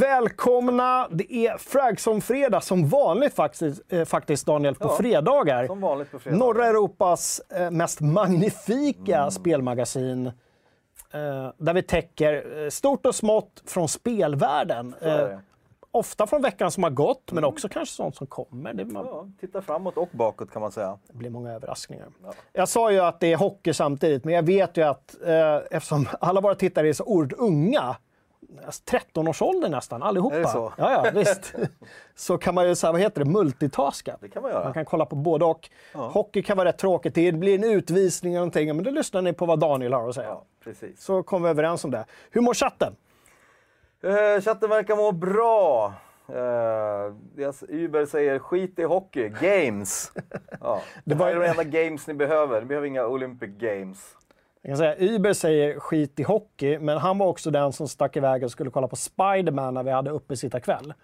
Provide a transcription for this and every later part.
Välkomna! Det är Fragson-fredag som vanligt faktiskt, eh, faktiskt Daniel, på Ja, fredagar. Som vanligt på fredag. Norra Europas eh, mest magnifika spelmagasin. Eh, där vi täcker eh, stort och smått från spelvärlden. Eh, ofta från veckan som har gått, men också kanske sånt som kommer. Det, man, Ja, titta framåt och bakåt kan man säga. det blir många överraskningar. Ja. Jag sa ju att det är hockey samtidigt, men jag vet ju att eh, eftersom alla våra tittare är så oerhört unga, alltså 13-årsåldern nästan, allihopa. Är det så? Ja, ja, visst. så kan man ju, så här, vad heter det, multitaska. Det kan man göra. Man kan kolla på både och. Hockey kan vara rätt tråkigt, det blir en utvisning eller någonting, men då lyssnar ni på vad Daniel har att säga. Ja, precis. Så kommer vi överens om det. Hur mår chatten? Eh, chatten verkar må bra. Deras Uber säger skit i hockey, games. Ja. Det var- var är de enda games ni behöver. Ni behöver inga Olympic games. Jag kan säga, Uber säger skit i hockey, men han var också den som stack iväg och skulle kolla på Spiderman när vi hade uppesittarkväll.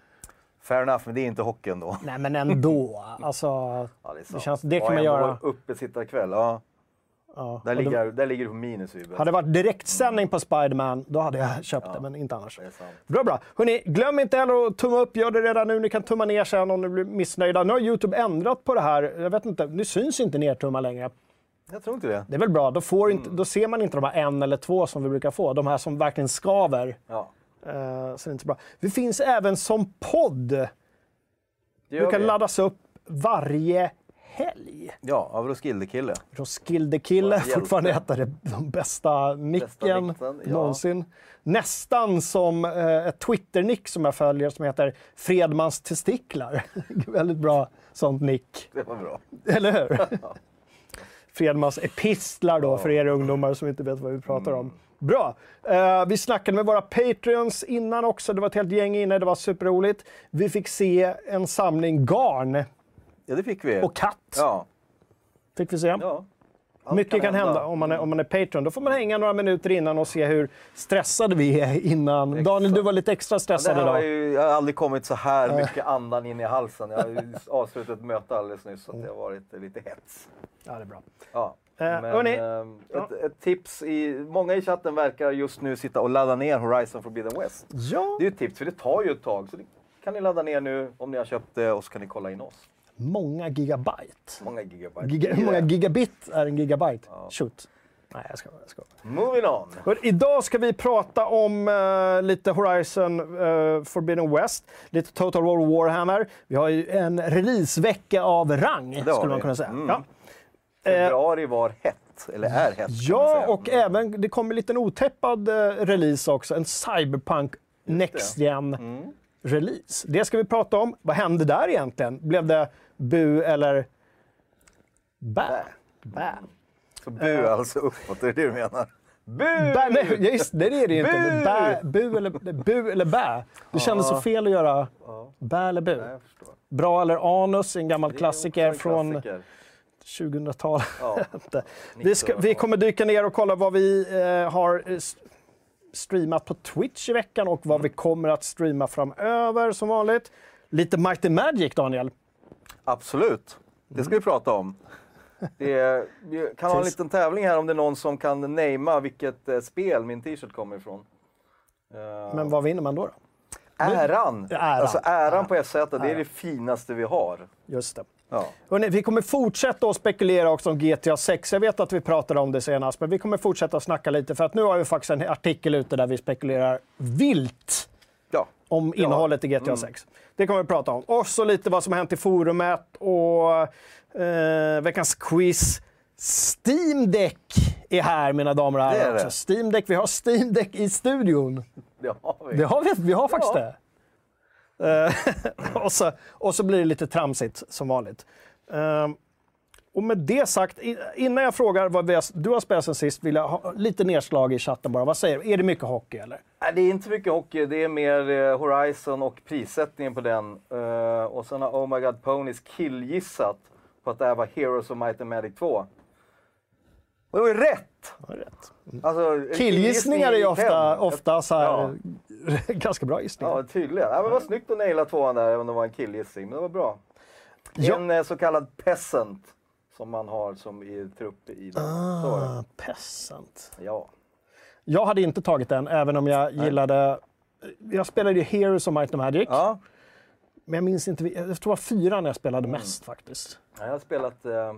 Fair enough, men det är inte hockey ändå. Nej, men ändå. Alltså, Ja, det, det, känns, det Ja, kan man göra. Uppesittarkväll, ja. Ja. Där Och det- ligger, där ligger det på minus Uber. Hade det varit direktsändning på Spiderman, då hade jag köpt det, men inte annars. Bra, bra. Hörrni, glöm inte heller att tumma upp. Gör det redan nu. Ni kan tumma ner sen om ni blir missnöjda. Nu har Youtube ändrat på det här. Jag vet inte, nu syns inte nertummar längre. Jag tror inte det. Det är väl bra. Då, får inte, Mm. då ser man inte de här en eller två som vi brukar få. De här som verkligen skaver. Ja. Eh, så det inte så bra. Vi finns även som podd. Du kan vi. laddas upp varje helg. Ja, av Roskilde-kille. Roskilde-kille, Ja, fortfarande ett av de bästa micken mixen, ja. någonsin. Nästan som eh, ett Twitter-nick som jag följer som heter Fredmans testiklar. Väldigt bra sånt nick, Det var bra. eller hur? Fredmans epistlar då, för er ungdomar som inte vet vad vi pratar Mm. om. Bra! Eh, vi snackade med våra Patreons innan också. Det var ett helt gäng inne, det var superroligt. Vi fick se en samling garn Ja, det fick vi. och katt. Ja. Fick vi se. ja. Mycket kan hända, om, man är, om man är Patreon. Då får man hänga några minuter innan och se hur stressade vi är innan. Exakt. Daniel, du var lite extra stressad har idag. ju, jag har aldrig kommit så här mycket andan in i halsen. Jag har avslutat ett möte alldeles nyss så det har varit lite hets. Ja, det är bra. Ja. Eh, Men, hörni. eh, ett, ett tips, i, många i chatten verkar just nu sitta och ladda ner Horizon Forbidden West. Ja, Det är ju ett tips, för det tar ju ett tag. Så det kan ni ladda ner nu om ni har köpt det och så kan ni kolla in oss. Många gigabyte. Många gigabyte. Giga, hur många gigabit är en gigabyte? Shoot. Nej, jag ska, jag ska. Moving on. Hör, idag ska vi prata om eh, lite Horizon eh, Forbidden West, lite Total War Warhammer. Vi har ju en releasevecka av rang, har skulle man kunna säga. Mm. Ja. Februari var hett, eller är hett. Ja, och även det kommer en liten otäppad eh, release också. En Cyberpunk Next Gen Mm. release. Det ska vi prata om. Vad hände där egentligen? Blev det bu eller bä? Bä. Så bu alltså uppåt, det är det du menar? Bu! bä nej, just det, det är det ju inte. Bu! Men Bä, bu, eller, bu eller bä. Det kändes så fel att göra Ja, bä eller bu. Bra eller anus, en gammal Det klassiker från klassiker. 2000-talet. Ja. inte. Vi, ska, vi kommer dyka ner och kolla vad vi eh, har streamat på Twitch i veckan och vad vi kommer att streama framöver som vanligt. Lite Might and Magic, Daniel. Absolut, det ska vi prata om. Är, vi kan ha en liten tävling här om det är någon som kan namea vilket eh, spel min t-shirt kommer ifrån. Eh, Men vad vinner man då? då? äran! Äran. Alltså äran på SZ, det är Äran. det finaste vi har. Just det. Ja. Hörrni, vi kommer fortsätta att spekulera också om GTA 6. Jag vet att vi pratade om det senast, men vi kommer fortsätta att snacka lite för att nu har vi faktiskt en artikel ute där vi spekulerar vilt ja. om innehållet i GTA 6. Det kommer vi prata om. Och så lite vad som har hänt i forumet och eh, veckans quiz. Steam Deck är här mina damer och herrar. det. Steam Deck, vi har Steam Deck i studion. Det har vi. Det har vi, vi har faktiskt Ja. det. Eh, och, så, och så blir det lite tramsigt som vanligt. Eh, och med det sagt, innan jag frågar vad du har spelat sen sist, vill jag ha lite nedslag i chatten bara. Vad säger du? Är det mycket hockey eller? Nej, det är inte mycket hockey, det är mer eh, Horizon och prissättningen på den. Eh, och sen har Oh My God Ponies killgissat på att det här var Heroes of Might and Magic 2. Och det var ju rätt! Ja, rätt. Alltså, Killgissningar är ju ofta, ofta så här, Ja. ganska bra gissningar. Ja, tydligen. Ja, men det var snyggt att naila tvåan där, även om det var en killgissning. Men det var bra. Ja. En eh, så kallad peasant som man har som i trupp i den. Ah, peasant. Ja. Jag hade inte tagit den, även om jag gillade jag spelade ju Heroes of Might and Magic, Ja, men jag minns inte, jag tror det var fyra när jag spelade Mm. mest faktiskt. jag har spelat... Eh,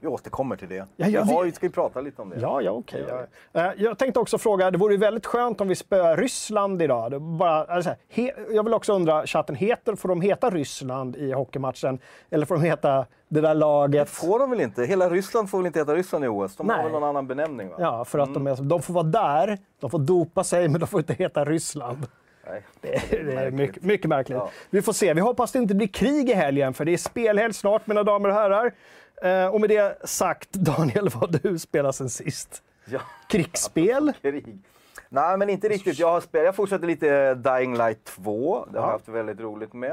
vi återkommer till det. Ja, Ja, jag jag har, ju- ska vi prata lite om det? Ja, ja, okej. Ja. ja. Eh, Jag tänkte också fråga, det vore ju väldigt skönt om vi spöar Ryssland idag. Det bara, alltså, he, jag vill också undra, chatten, heter, får de heta Ryssland i hockeymatchen? Eller får de heta det där laget? Får de väl inte? Hela Ryssland får väl inte heta Ryssland i OS? De har Nej. väl någon annan benämning? Va? Ja, för att de, är, de får vara där, de får dopa sig, men de får inte heta Ryssland. Nej. Det är, det är mycket, mycket märkligt. Ja. Vi får se. Vi hoppas det inte blir krig i helgen, för det är spelhelg snart, mina damer och herrar. Eh, och med det sagt, Daniel, vad har du spelat sen sist? Ja. Krigsspel? Krig. Nej, men inte riktigt. Jag har spelat, jag fortsatte lite Dying Light 2. Det har Ja. jag haft väldigt roligt med.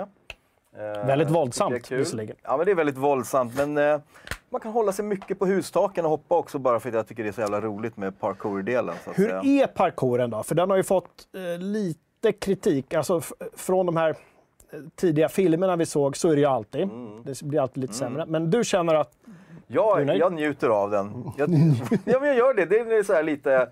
Eh, Väldigt våldsamt, visserligen. Ja, men det är väldigt våldsamt. Men eh, man kan hålla sig mycket på hustaken och hoppa också bara för att jag tycker det är så jävla roligt med parkour-delen. Hur säga. är parkouren då? För den har ju fått eh, lite kritik. Alltså från de här tidiga filmerna vi såg så är det ju alltid. Mm. Det blir alltid lite sämre. Men du känner att... Jag, jag njuter av den. Jag, ja, men jag gör det. Det är så lite...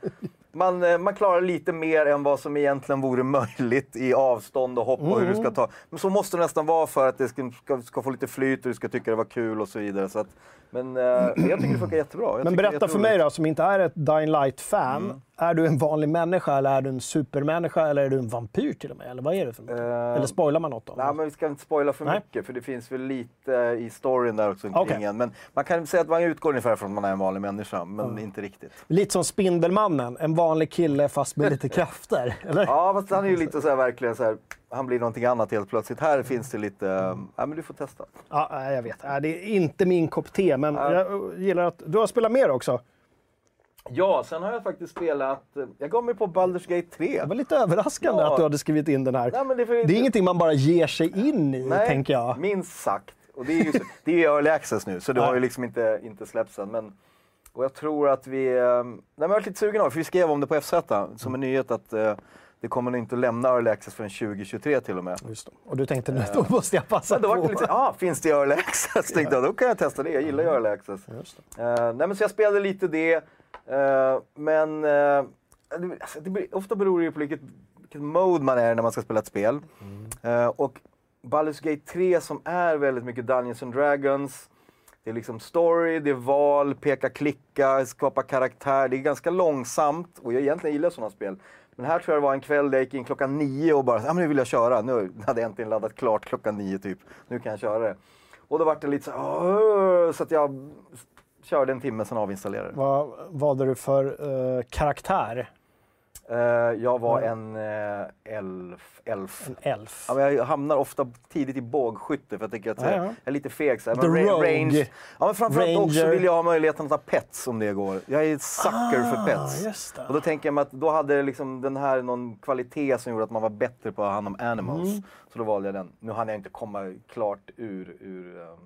Man, eh, man klarar lite mer än vad som egentligen vore möjligt i avstånd och hopp och hur du Mm. ska ta. Men så måste det nästan vara för att det ska, ska, ska få lite flyt och du ska tycka det var kul och så vidare. Så att, men eh, jag tycker det funkar jättebra. Jag Men berätta för mig då, som inte är ett Dying Light-fan. Mm. Är du en vanlig människa eller är du en supermänniska eller är du en vampyr till och med? Eller vad är du för något? Eh, Eller spoilar man något? Då? Nej, men vi ska inte spoila för Nej. mycket, för det finns väl lite i storyn där också kring en. Men man kan säga att man utgår ungefär från att man är en vanlig människa, men inte riktigt. Lite som Spindelmannen, en vanlig kille fast med lite krafter. Eller? Ja, fast han är ju lite så här verkligen så här, han blir någonting annat helt plötsligt. Här finns det lite, eh, ja men du får testa. Ja, jag vet. Det är inte min kopp te, men jag gillar att du har spelat mer också. Ja, sen har jag faktiskt spelat, eh, jag gav mig på Baldur's Gate 3. Det var lite överraskande Ja. att du hade skrivit in den här. Nej, men det, är Det är ingenting man bara ger sig in i, Nej, tänker jag. minst sagt. Och det är ju så- det är early access nu, så det Ja. har ju liksom inte, inte släppts än. Men, och jag tror att vi, eh, nej, men jag var lite sugen av för vi skrev om det på FZ som en nyhet att eh, det kommer nog inte lämna early access förrän 2023 till och med. Just det. Och du tänkte, nu då måste jag passa då på. lite, ah, finns det early access? Tänkte jag, då kan jag testa det. Jag gillar early access. Eh, nej, men så jag spelade lite det. eh, men eh, det, alltså, det, blir- ofta beror det ju på vilket, vilket mode man är när man ska spela ett spel. Eh, och Baldur's Gate 3 som är väldigt mycket Dungeons and Dragons. Det är liksom story, det är val, peka, klicka, skapa karaktär. Det är ganska långsamt och jag egentligen gillar sådana spel. Men här tror jag det var en kväll där jag gick in klockan nio och bara, ja men nu vill jag köra. Nu hade jag äntligen laddat klart klockan nio typ. Nu kan jag köra det. Och då var det lite så här, så att jag körde en timme, sen avinstallerade det. Vad valde du för eh, karaktär? Eh, jag var en uh, elf. elf. En elf? Ja, jag hamnar ofta tidigt i bågskytte för jag tycker att Ja, ja. jag är lite feg. Så här, men ra- rogue. range. Ja, men framförallt också Ranger. vill jag ha möjligheten att ha pets om det går. Jag är ett sucker för pets. Ah, just det. Och då tänker jag mig att då hade liksom den här någon kvalitet som gjorde att man var bättre på att ha hand om animals. Mm. Så då valde jag den. Nu hann jag inte komma klart ur, ur, um,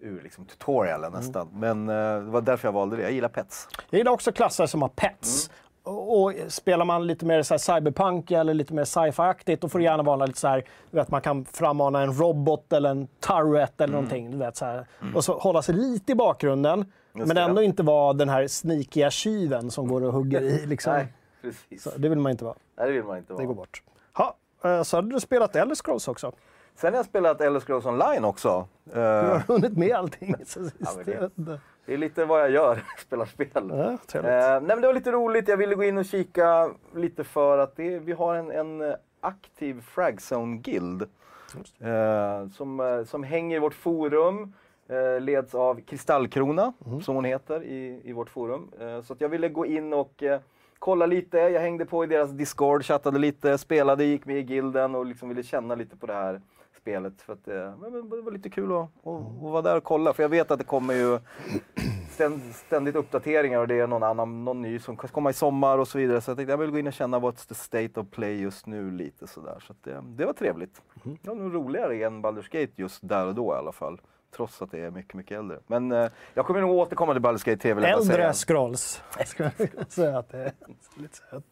ur liksom tutorialen Mm. nästan. Men eh, det var därför jag valde det. Jag gillar pets. Jag gillar också klasser som har pets. Mm. Och, spelar man lite mer så cyberpunk eller lite mer sci-fi-aktigt, då får det gärna vara lite så här, vet, man kan frammana en robot eller en turret eller Mm. någonting. Vet, så här. Och så hålla sig lite i bakgrunden, men det, ändå ja. inte vara den här sneakiga tjuven som går och hugger i. Liksom. Nej, precis. Så, det vill man inte vara. Nej, det vill man inte vara. Det går bort. Ha, eh, så hade du spelat Elder Scrolls också. Sen har jag spelat Elder Scrolls Online också. Eh, Du har hunnit med allting. Det- inte. Det är lite vad jag gör, spelar spel. Ja. Eh, nej, men det var lite roligt. Jag ville gå in och kika lite för att det, vi har en, en aktiv Fragzone-guild eh, som, eh, som hänger i vårt forum. Eh, leds av Kristallkrona, som hon heter i, i vårt forum. Eh, så jag ville gå in och eh, kolla lite. Jag hängde på i deras Discord, chattade lite, spelade, gick med i gilden och liksom ville känna lite på det här spelet. För att, eh, men- men det var lite kul att, att, att vara där och kolla. För jag vet att det kommer ju ständ, ständigt uppdateringar och det är någon annan, någon ny som komma i sommar och så vidare. Så jag tänkte jag vill gå in och känna what's the state of play just nu lite sådär. Så att det, det var trevligt. Det var nog roligare än Baldur's Gate just där och då i alla fall. Trots att det är mycket, mycket äldre. Men eh, jag kommer nog återkomma till Baldur's Gate 3 vill jag bara säga. Äldre Scrolls. Ska jag säga att det är lite söt.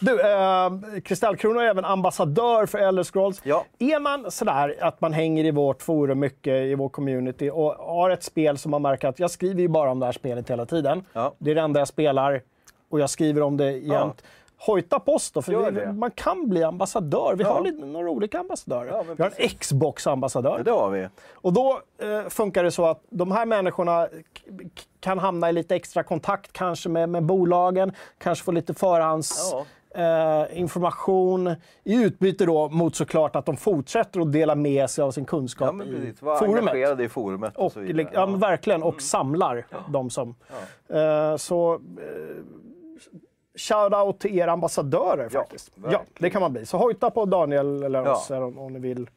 Du, eh, Kristallkrona är även ambassadör för Elder Scrolls. Ja. Är man sådär att man hänger i vårt forum mycket, i vår community och har ett spel som man märker att jag skriver ju bara om det här spelet hela tiden. Ja. Det är det enda jag spelar och jag skriver om det jämt. Hojta på oss då, för vi, man kan bli ambassadör. Vi Ja. har lite, några olika ambassadörer. Ja, vi har en Xbox-ambassadör. Ja, det har vi. Och då eh, funkar det så att de här människorna kan hamna i lite extra kontakt kanske med, med bolagen, kanske få lite förhands... Ja. Eh, information i utbyte då mot såklart att de fortsätter att dela med sig av sin kunskap Ja, i forumet. engagerade i forumet och, Och, ja. men verkligen, och samlar de som... Eh, så... Eh, Shout-out till er ambassadörer Ja, faktiskt. Ja, verkligen. det kan man bli. Så hojta på Daniel eller Ja. oss här om, om ni vill.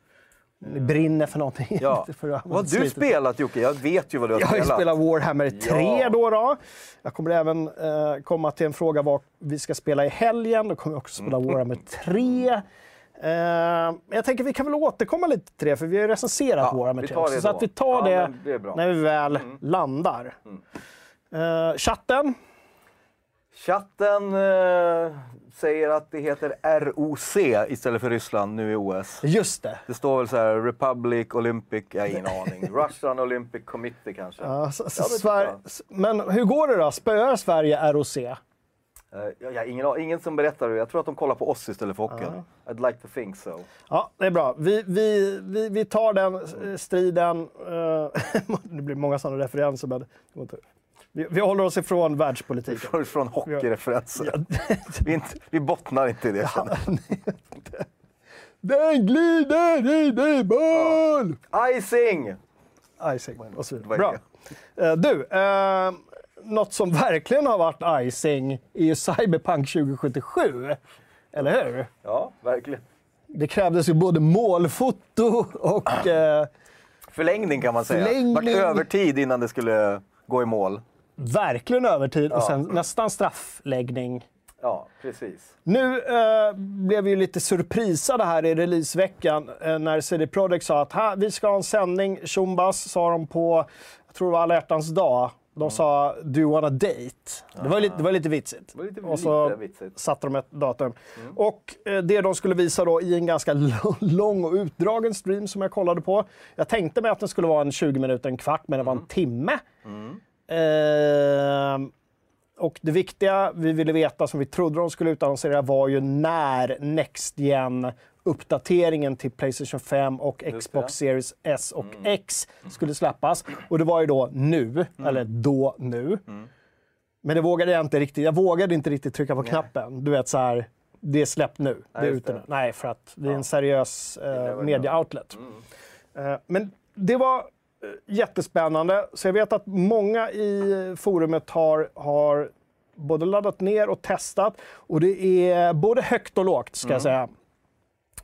Ni brinner för någonting. Ja. För Vad har du spelat Jocke? Jag vet ju vad du har Jag har spelat. spelat Warhammer 3 Ja. då, då. Jag kommer även eh, komma till en fråga vad vi ska spela i helgen. Då kommer jag också spela Warhammer 3. Eh, jag tänker vi kan väl återkomma lite till det, för vi har ju recenserat Ja, Warhammer vi 3 tar också. Så att vi tar Ja, det, det när vi väl landar. Eh, chatten, Chatten eh, säger att det heter ROC istället för Ryssland nu i OS. just det. Det står väl så här Republic Olympic, jag har ingen aning. Russian Olympic Committee kanske. Ja, så, så Sverige, men hur går det då? Spöar Sverige ROC? Eh, jag, jag, ingen, ingen som berättar det. Jag tror att de kollar på oss istället för hockeyn. I'd like to think so. Ja, det är bra. Vi, vi, vi, vi tar den eh, striden. Eh, det blir många sådana referenser, men det går inte. Vi, vi håller oss ifrån världspolitiken. Från, från hockeyreferenser. vi, inte, vi bottnar inte i det. jag. Den glider i din boll! Icing! Icing och så Det vidare. Bra. det. Eh, du, eh, något som verkligen har varit icing är ju Cyberpunk 2077. Eller hur? Ja, verkligen. Det krävdes ju både målfoto och... Eh, Förlängning kan man säga. Förlängning. Vart övertid innan det skulle gå i mål. Verkligen övertid och sen nästan straffläggning. Ja, precis. Nu eh, blev vi ju lite surprisade här i releaseveckan eh, när CD Projekt sa att vi ska ha en sändning. Tjombas sa de på, jag tror det var alla hjärtans dag. De sa “Do you wanna date?” det var, lite, det var lite vitsigt. Det var lite, Och så lite vitsigt. satte de ett datum. Och eh, det de skulle visa då i en ganska lång- och utdragen stream som jag kollade på. Jag tänkte mig att den skulle vara en 20 minuter, en kvart, men det var en timme. Ehm, och det viktiga vi ville veta, som vi trodde de skulle utannonsera, var ju när Next Gen uppdateringen till Playstation 5 och Xbox Series S och X skulle släppas. Och det var ju då nu, eller då nu. Men det vågade jag inte riktigt. Jag vågade inte riktigt trycka på knappen. Du vet så här, det är släppt nu. det är ute det. nu. Nej, för att vi är en seriös eh, media-outlet. Eh, men det var jättespännande. Så jag vet att många i forumet har, har både laddat ner och testat. Och det är både högt och lågt, ska jag säga.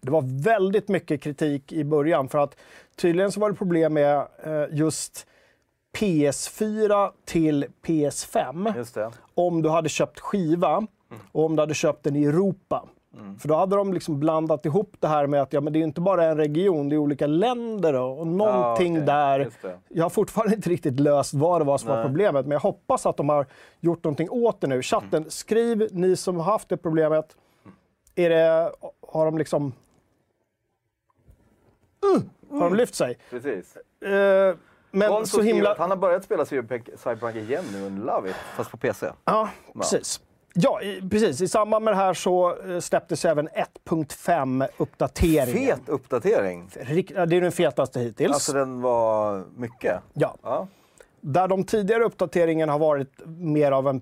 Det var väldigt mycket kritik i början för att tydligen så var det problem med eh, just PS4 till PS5 Just det. om du hade köpt skiva och om du hade köpt den i Europa. För då hade de liksom blandat ihop det här med att ja, men det är inte bara en region, det är olika länder och, någonting okej. där. Just det. Jag har fortfarande inte riktigt löst vad det var som var Nej. problemet, men jag hoppas att de har gjort någonting åt det nu. Chatten, skriv ni som har haft det problemet. Är det, har de liksom... Uh, har de lyft sig? Precis. Eh, men så himla... han har börjat spela Cyberpunk igen nu, and love it, fast på PC. Ja, precis. Ja, i, precis. I samband med det här så eh, släpptes även 1.5-uppdateringen. Fet uppdatering. Rik- Det är den fetaste hittills. Alltså den var mycket. ja. Ja. Där de tidigare uppdateringarna har varit mer av en,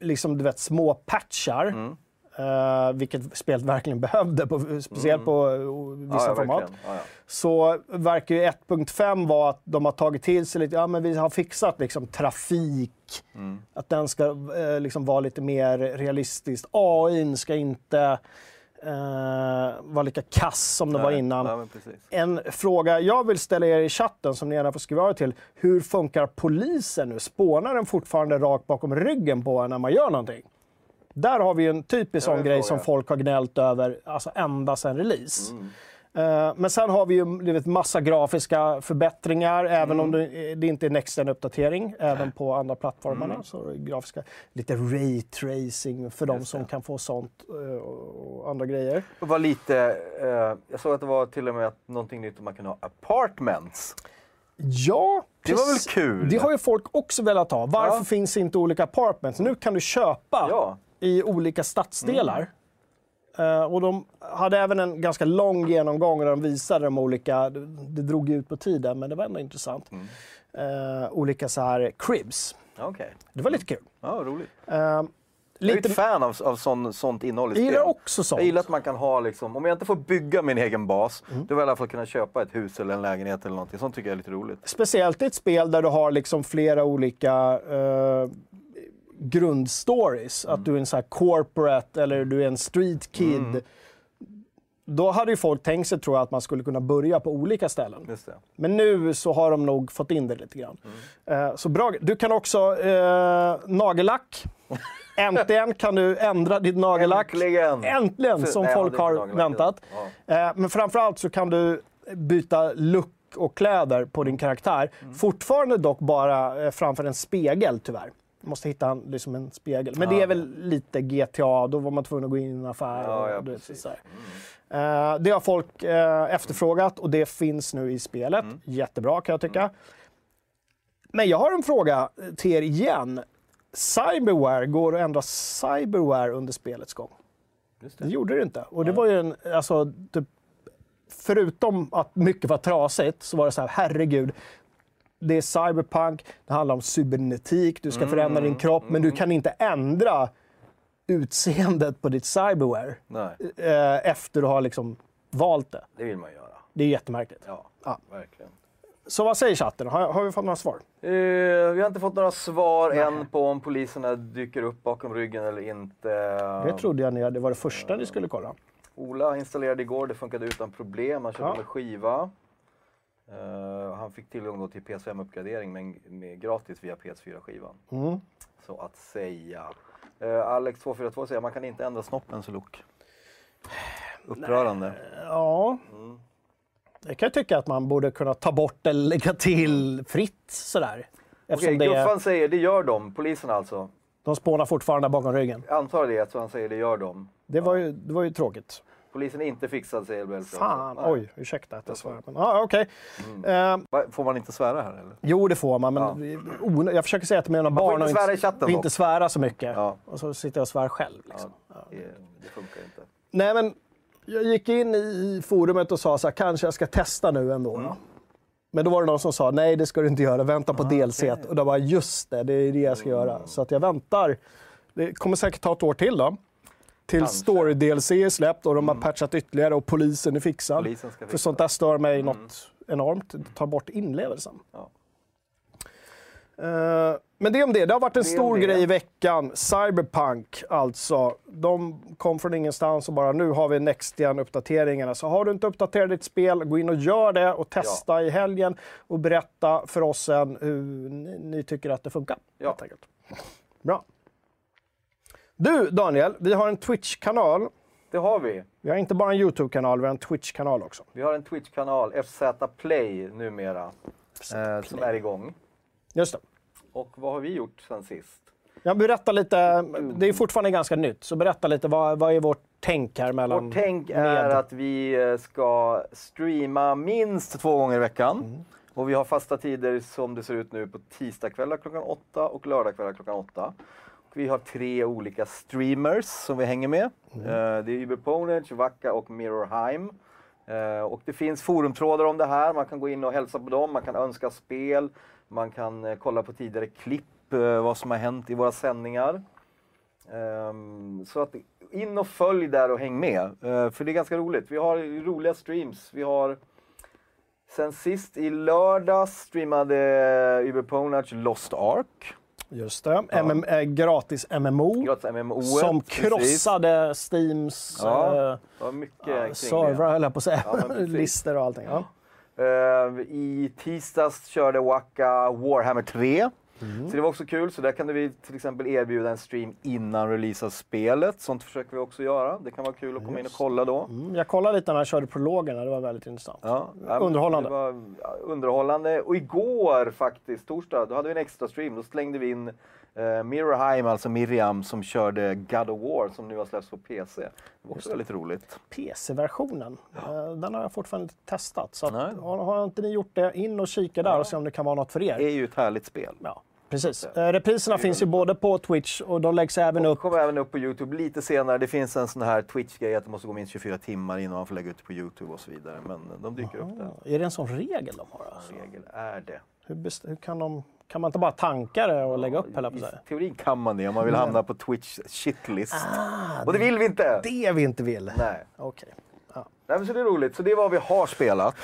liksom du vet, små patchar. Mm. Eh, vilket spelet verkligen behövde, på, speciellt på eh, vissa ja, format. verkligen. Ja, ja. Så verkar ju 1.5 vara att de har tagit till sig lite, ja men vi har fixat liksom trafik. Mm. Att den ska eh, liksom vara lite mer realistisk. AI ska inte eh, vara lika kass som den var Nej, innan. Ja, precis. En fråga jag vill ställa er i chatten som ni gärna får skriva till. Hur funkar polisen nu? Spånar den fortfarande rakt bakom ryggen på en när man gör någonting? Där har vi en typisk sån grej som folk har gnällt över alltså ända sedan release. Mm. Eh, Men sen har vi ju vet, massa grafiska förbättringar, även om Mm. det, det inte är next uppdatering även på andra plattformarna. Så är det grafiska, lite ray tracing för de som kan få sånt eh, och andra grejer. Det var lite, eh, jag såg att det var till och med någonting nytt om man kan ha apartments. Ja, Det var väl kul? Det har ju folk också velat ha. Varför Ja. finns inte olika apartments? Nu kan du köpa Ja. I olika stadsdelar. Eh, och de hade även en ganska lång genomgång där de visade de olika, det, det drog ut på tiden men det var ändå intressant. Eh, olika så här cribs. Okej. Det var lite kul. Ja, roligt. Eh, Jag är lite, ett fan av, av sån, sånt innehåll i jag spel. gillar också sånt. Jag gillar att man kan ha, liksom, om jag inte får bygga min egen bas, Mm. då vill jag i alla fall kunna köpa ett hus eller en lägenhet eller någonting. Sånt tycker jag är lite roligt. Speciellt i ett spel där du har liksom flera olika eh, grundstories. Att du är en så här corporate eller du är en street kid. Då hade ju folk tänkt sig, tror jag, att man skulle kunna börja på olika ställen. Men nu så har de nog fått in det lite grann. Eh, så bra. Du kan också eh, nagellack. Äntligen kan du ändra ditt nagellack. Äntligen! Äntligen, som Nej, folk har väntat. Ja. Eh, men framförallt så kan du byta look och kläder på din karaktär. Mm. Fortfarande dock bara eh, framför en spegel tyvärr. Måste hitta liksom en spegel. Men det är väl lite GTA, då var man tvungen att gå in i en affär. Ja, och, ja, vet, precis. så här. Eh, det har folk eh, efterfrågat och det finns nu i spelet. Mm. Jättebra kan jag tycka. Men jag har en fråga till er igen. Cyberware, går det att ändra cyberware under spelets gång? Just Det det. gjorde det inte. Och det var ju en, alltså, typ, förutom att mycket var trasigt så var det så här, herregud. Det är cyberpunk, det handlar om cybernetik, du ska förändra din kropp, men du kan inte ändra utseendet på ditt cyberware Nej, eh, efter du har liksom valt det. det vill man göra. Det är jättemärkligt. Ja, Ja. verkligen. Så vad säger chatten? Har, har vi fått några svar? Eh, vi har inte fått några svar än på om poliserna dyker upp bakom ryggen eller inte. Det trodde jag ni, det var det första ni skulle kolla. Ola installerade igår, det funkade utan problem. Han körde Ja. med skiva. Eh, han fick tillgång till PS5-uppgradering men med gratis via PS4-skivan. Mm. Så att säga. Uh, Alex242 säger man kan inte ändra snoppens look. Upprörande. Ja. Mm. Jag kan tycka att man borde kunna ta bort eller lägga till fritt sådär. Eftersom Okej, det, Guffan säger det gör de, polisen alltså. de spånar fortfarande bakom ryggen. Jag antar det, så han säger det gör de. Det var ju, det var ju tråkigt. Polisen är inte fixad säger Belfry. Fan, Nej. oj, ursäkta att jag svär. Men, ja, okej. Eh, Va, Får man inte svära här eller? jo, det får man, men Ja. jag försöker säga till mina barn inte att svära chatten inte, dock. inte svära så mycket. Ja. Och så sitter jag och svär själv. Liksom. Det, det funkar inte. Nej, men jag gick in i forumet och sa så här, kanske jag ska testa nu ändå. Mm. Men då var det någon som sa, nej det ska du inte göra, vänta Ah, på DLC. Och då var just det, det är det jag ska Mm. göra. Så att jag väntar. Det kommer säkert ta ett år till då. Till Kanske. Story-DLC är släppt och de har patchat ytterligare och polisen är fixad. Polisen För sånt där stör mig något enormt. Det tar bort inlevelsen. Ja. Eh, men det om det. Det har varit en Det stor grej i veckan. Cyberpunk alltså. De kom från ingenstans och bara nu har vi Next uppdateringarna Så har du inte uppdaterat ditt spel, gå in och gör det och testa i helgen och berätta för oss sen hur ni, ni tycker att det funkar. Ja. Bra. Du Daniel, vi har en Twitch-kanal. Det har vi. Vi har inte bara en YouTube-kanal, vi har en Twitch-kanal också. Vi har en Twitch-kanal, FZ Play numera, eh, som är igång. Just det. Och vad har vi gjort sen sist? Jag berätta lite, det är fortfarande ganska nytt, så berätta lite vad, vad är vårt tänk här mellan... Vårt tänk är med- att vi eh, ska streama minst två gånger i veckan. Mm. Och vi har fasta tider som det ser ut nu på tisdagskvällar klockan åtta och lördagskvällar klockan åtta. Vi har tre olika streamers som vi hänger med. Mm. Eh, Det är Uberponage, Vacka och Mirrorheim. Eh, Och det finns forumtrådar om det här. Man kan gå in och hälsa på dem, man kan önska spel, man kan eh, kolla på tidigare klipp, vad som har hänt i våra sändningar. Ehm, så att in och följ där och häng med. För det är ganska roligt. Vi har roliga streams. Vi har sen sist i lördag streamade Uberponage Lost Ark. Just det. MM, eh, gratis MMO. Gratis MMO. som krossade Steams Ja, kring servrar, höll jag på att säga. Ja, precis. Lister och allting. Ja. Eh, I tisdags körde Waka Warhammer 3. Mm. Så det var också kul. Så där kan vi till exempel erbjuda en stream innan release av spelet. Sånt försöker vi också göra. Det kan vara kul att komma in och kolla då. Mm, jag kollade lite när jag körde prologerna, det var väldigt intressant. Ja, Underhållande. Underhållande. Och igår faktiskt, torsdag, då hade vi en extra stream. Då slängde vi in eh, Mirrorheim, alltså Miriam, som körde God of War som nu har släppts på PC. Det var också väldigt roligt. PC-versionen, eh, den har jag fortfarande inte testat. Så att, har, har inte ni gjort det, in och kika där och se om det kan vara något för Det er. är ju ett härligt spel. Ja. Precis. Eh, repriserna finns ju både på Twitch och de läggs även Och upp. kommer även upp på Youtube lite senare. Det finns en sån här Twitch-grej att det måste gå minst 24 timmar innan man får lägga ut det på Youtube och så vidare. Men de dyker upp där. Är det en sån regel de har? Alltså? Regel är det. Hur, hur kan de... Kan man inte bara tanka det och lägga upp hela på I teorin kan man det om man vill hamna på Twitch shitlist. Ah, och det vill vi inte! Det vi inte vill. Nej. Okej. Ja. Nej, men så det är roligt. Så det är vad vi har spelat.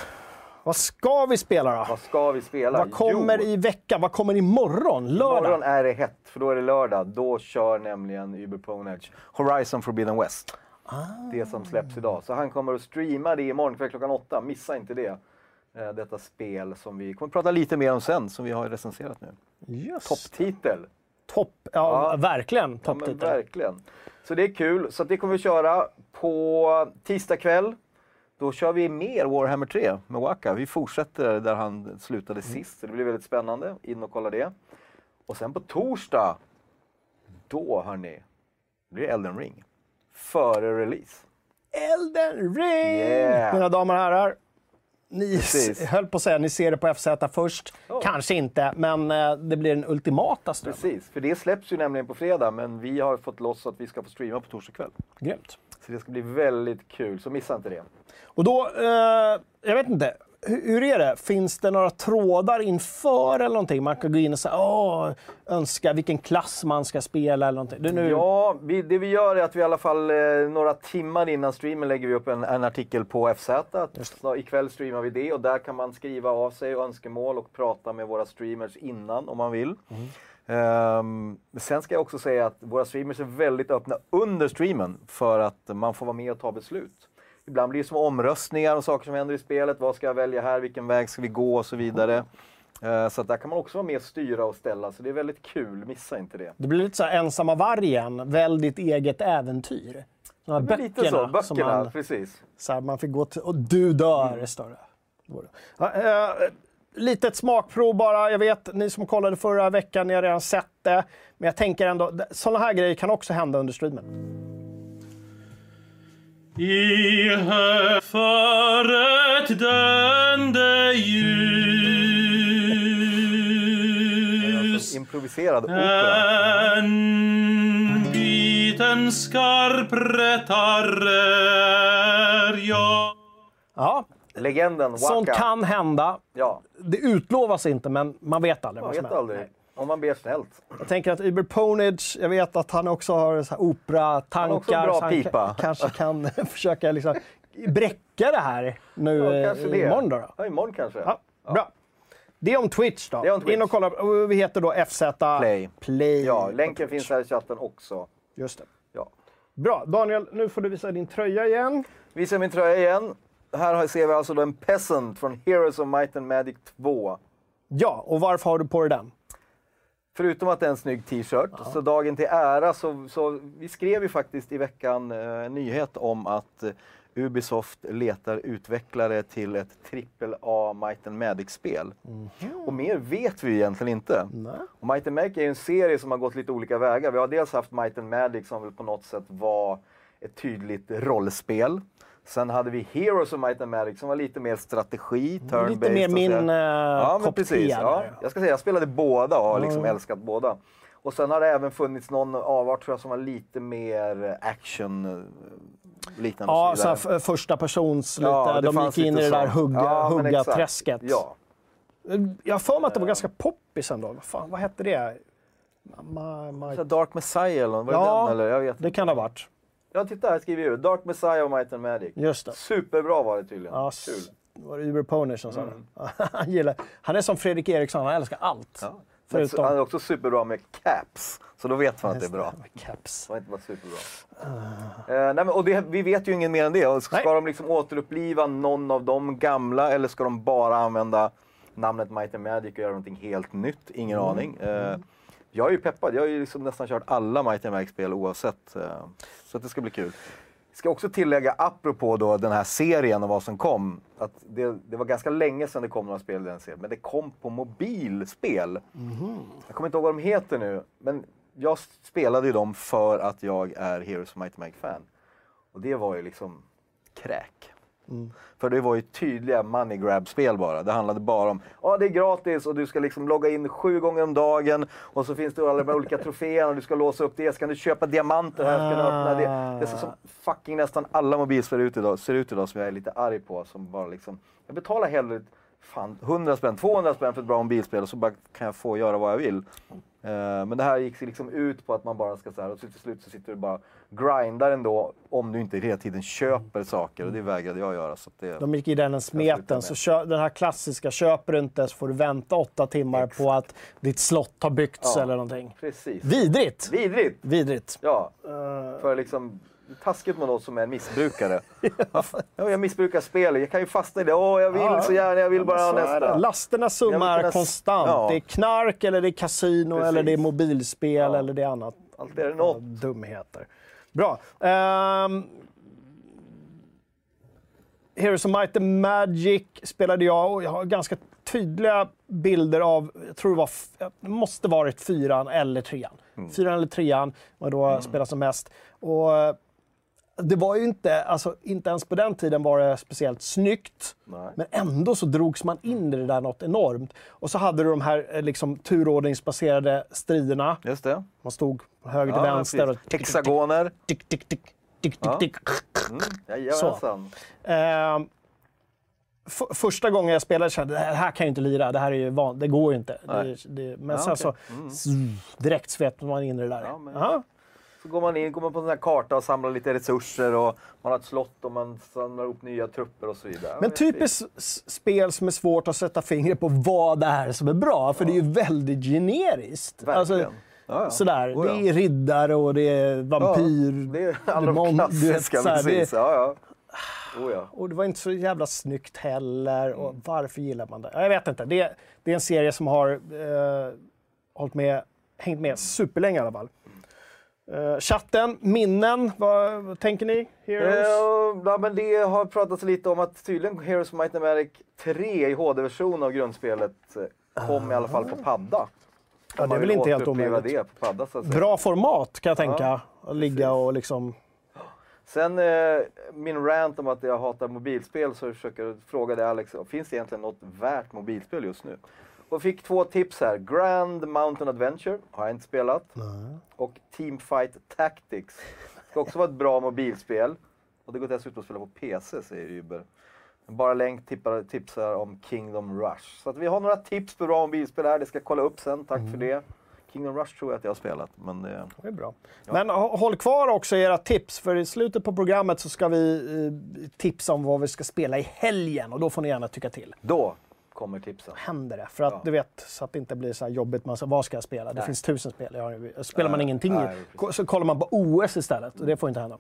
Vad ska vi spela då? Vad ska vi spela? Vad kommer jo, i veckan? Vad kommer imorgon? Lördag? Imorgon är det hett, för då är det lördag. Då kör nämligen Uber Ponage Horizon Forbidden West. Ah. Det som släpps idag. Så han kommer att streama det imorgon kväll klockan åtta. Missa inte det. Eh, Detta spel som vi kommer att prata lite mer om sen, som vi har recenserat nu. Just. Topptitel. Topp. Ja, Ja. verkligen Ja, topptitel. verkligen. Så det är kul. Så det kommer vi köra på tisdag kväll. Då kör vi mer Warhammer 3 med Waka. Vi fortsätter där han slutade Mm. sist. Så det blir väldigt spännande. In och kolla det. Och sen på torsdag, då hörni, blir det Elden Ring. Före release. Elden ring! Yeah. Mina damer och herrar. Ni Precis. höll på att säga ni ser det på FZ först. Ja. Kanske inte, men eh, det blir den ultimata strömmen. Precis, för det släpps ju nämligen på fredag. Men vi har fått loss att vi ska få streama på torsdag kväll. Grymt. Så det ska bli väldigt kul, så missa inte det. Och då, eh, jag vet inte, hur, är det? Finns det några trådar inför eller någonting? Man kan gå in och säga, åh, önska vilken klass man ska spela eller någonting. Det nu, Ja, vi, det vi gör är att vi i alla fall eh, några timmar innan streamen lägger vi upp en, en artikel på FZ. Så ikväll streamar vi det och där kan man skriva av sig önskemål och prata med våra streamers innan om man vill. Ehm, men sen ska jag också säga att våra streamers är väldigt öppna under streamen för att man får vara med och ta beslut. Ibland blir det små omröstningar och saker som händer i spelet. Vad ska jag välja här? Vilken väg ska vi gå? Och så vidare. Eh, Så där kan man också vara med och styra och ställa. Så det är väldigt kul. Missa inte det. det blir lite så här ensamma vargen, välj ditt eget äventyr. De här Det blir lite så. böckerna som Böckerna, man, precis. så här, man fick gå till, och du dör, Mm. står det. Ja, eh, litet smakprov bara. Jag vet, ni som kollade förra veckan, ni har redan sett det. Men jag tänker ändå, sådana här grejer kan också hända under streamen. I för ett döende ljus Alltså, improviserad opera. En biten skarp rättare jag Ja, Legenden sånt Waka. kan hända. Ja, Det utlovas inte, men man vet aldrig man vad som vet händer. aldrig. Om man ber snällt. Jag tänker att Uber Ponage, jag vet att han också har så här operatankar. en bra så han pipa. kanske kan försöka liksom bräcka det här nu Ja, det. imorgon. Då, då. Ja, imorgon kanske. Ja, Bra. Det är om Twitch då. Om Twitch. In och kolla. Vi heter då FZ Play. Play Ja, länken finns här i chatten också. Just det. Ja. Bra. Daniel, nu får du visa din tröja igen. Visar min tröja igen. Här ser vi alltså då en Peasant från Heroes of Might and Magic 2. Ja, och varför har du på dig den? Förutom att det är en snygg t-shirt, så dagen till ära så, så vi skrev ju faktiskt i veckan eh, en nyhet om att eh, Ubisoft letar utvecklare till ett AAA Might and Magic-spel. Och mer vet vi egentligen inte. Nej. Och Might and Magic är ju en serie som har gått lite olika vägar. Vi har dels haft Might and Magic som väl på något sätt var ett tydligt rollspel. Sen hade vi Heroes of Might and Magic som var lite mer strategi, turn-based. Lite mer min uh, Ja, men precis. Ja. Jag ska säga, jag spelade båda och har liksom älskat båda. Och sen har det även funnits någon avart tror jag som var lite mer action eh, liknande Ja, så här, första persons lite. Ja, de gick in i det där hugga, Ja, men exakt. hugga-träsket. Ja, Jag har för mig att det var ganska poppis ändå. Vad, fan, vad hette det? Så här Dark Messiah eller det Ja, den eller? Jag vet det kan det ha varit. Ja, titta här skriver jag ut. Dark Messiah och Might and Magic. Just det. Superbra var det tydligen. Ja, Kul. var det Uber Pony som sa Mm. det? han, gillar, han är som Fredrik Eriksson, han älskar allt. Ja. Förutom... Han är också superbra med caps, så då vet man att det är bra. Caps. Det var inte bara superbra. Eh, nej, men, och det, vi vet ju inget mer än det. Ska Nej. de liksom återuppliva någon av de gamla eller ska de bara använda namnet Might and Magic och göra någonting helt nytt? Ingen Mm. aning. Eh, jag är ju peppad. Jag har ju liksom nästan kört alla Might and Magic-spel oavsett. eh, så att det ska bli kul. Ska också tillägga, apropå då den här serien och vad som kom, att det, det var ganska länge sedan det kom några spel i den serien, men det kom på mobilspel. Jag kommer inte ihåg vad de heter nu, men jag spelade ju dem för att jag är Heroes of Might and Magic-fan. Och det var ju liksom kräk. För det var ju tydliga money grab-spel bara. Det handlade bara om ja det är gratis och du ska liksom logga in sju gånger om dagen och så finns det alla de olika troféerna och du ska låsa upp det. Så kan du köpa diamanter här, ska du öppna det. Det är så som fucking nästan alla mobilspel ut idag, ser ut idag som jag är lite arg på. Som bara liksom, jag betalar hellre fan, 100 spänn, 200 spänn för ett bra mobilspel och så bara kan jag få göra vad jag vill. Eh, men det här gick liksom ut på att man bara ska så här, och till slut så sitter du bara grindar ändå om du inte hela tiden köper saker och det vägrade jag göra. Så det, De gick i den smeten. Så kö- den här klassiska, köper du inte så får du vänta åtta timmar på att ditt slott har byggts Ja. eller någonting. precis. Vidrigt! Vidrigt! Vidrigt. Ja, Eh, för liksom taskigt mot oss som är missbrukare. ja, jag missbrukar spel, jag kan ju fastna i det. Åh, jag vill Ja, så gärna, jag vill bara är det. nästa. Lasternas Jag summa vill kunna konstant. Ja. Det är knark, eller det är kasino, Precis. eller det är mobilspel, Ja. eller det är annat. Allt är det något. Dumheter. Bra. Um, Heroes of Might and Magic spelade jag och jag har ganska tydliga bilder av, jag tror det var, det måste varit fyran eller trean. Mm. Fyran eller trean var då jag spelade som mest. Och eh, det var ju inte, alltså inte ens på den tiden var det speciellt snyggt. Nej. Men ändå så drogs man in i det där något enormt. Och så hade du de här eh, liksom, turordningsbaserade striderna. Just det. Man stod höger Ja, till vänster och. Hexagoner. tick, tick, tick, tick, tick, Ja. tick. Mm. Jajamensan. Ehm, första gången jag spelade kände jag det här kan jag inte lira, det här är ju van, det går ju inte. Det, det, men Ja, sen. Mm. så zzz, direkt svepte man in i det där. Ja, men- Ja. Så går man in, går man på en sån här karta och samlar lite resurser och man har ett slott och man samlar ihop nya trupper och så vidare. Men typiskt spel som är svårt att sätta fingret på vad det är som är bra, för det är ju väldigt generiskt. Alltså, Verkligen. Ja, ja. Sådär, Oh, ja. det är riddare och det är vampyr. Det är alla de demon, du vet, klassiska, såhär, precis. det- Ja, ja. Oh, ja. Och det var inte så jävla snyggt heller. Och Mm. varför gillar man det? Ja, Jag vet inte. Det, det är en serie som har eh, med, hängt med superlänge i alla fall. Eh, chatten, minnen, vad, vad tänker ni? Heroes? Eh, ja, men det har pratats lite om att tydligen Heroes of Might and Magic 3 i HD-version av grundspelet eh, kom i alla fall på padda. Ja, det är väl inte helt omöjligt. det på padda så att säga. Bra format kan jag tänka. Att ligga och liksom... Sen min rant om att jag hatar mobilspel så försöker jag fråga dig Alex, finns det egentligen något värt mobilspel just nu? Och fick två tips här. Grand Mountain Adventure har jag inte spelat. Och Teamfight Tactics. Ska också vara ett bra mobilspel. Och det går dessutom att spela på PC säger Uber. Bara länk tippar, tipsar om Kingdom Rush. Så att vi har några tips på bra mobilspel här, det ska jag kolla upp sen. Tack för det. Kingdom Rush tror jag att jag har spelat. Men det... Det är bra. Men hå- håll kvar också era tips, för i slutet på programmet så ska vi eh, tipsa om vad vi ska spela i helgen och då får ni gärna tycka till. Då kommer tipsen. händer det. För att Ja. du vet, så att det inte blir så här jobbigt. Man säger, vad ska jag spela? Det finns tusen spel. Har, spelar man Nej, ingenting nej, precis. så kollar man på OS istället. Och det får inte hända.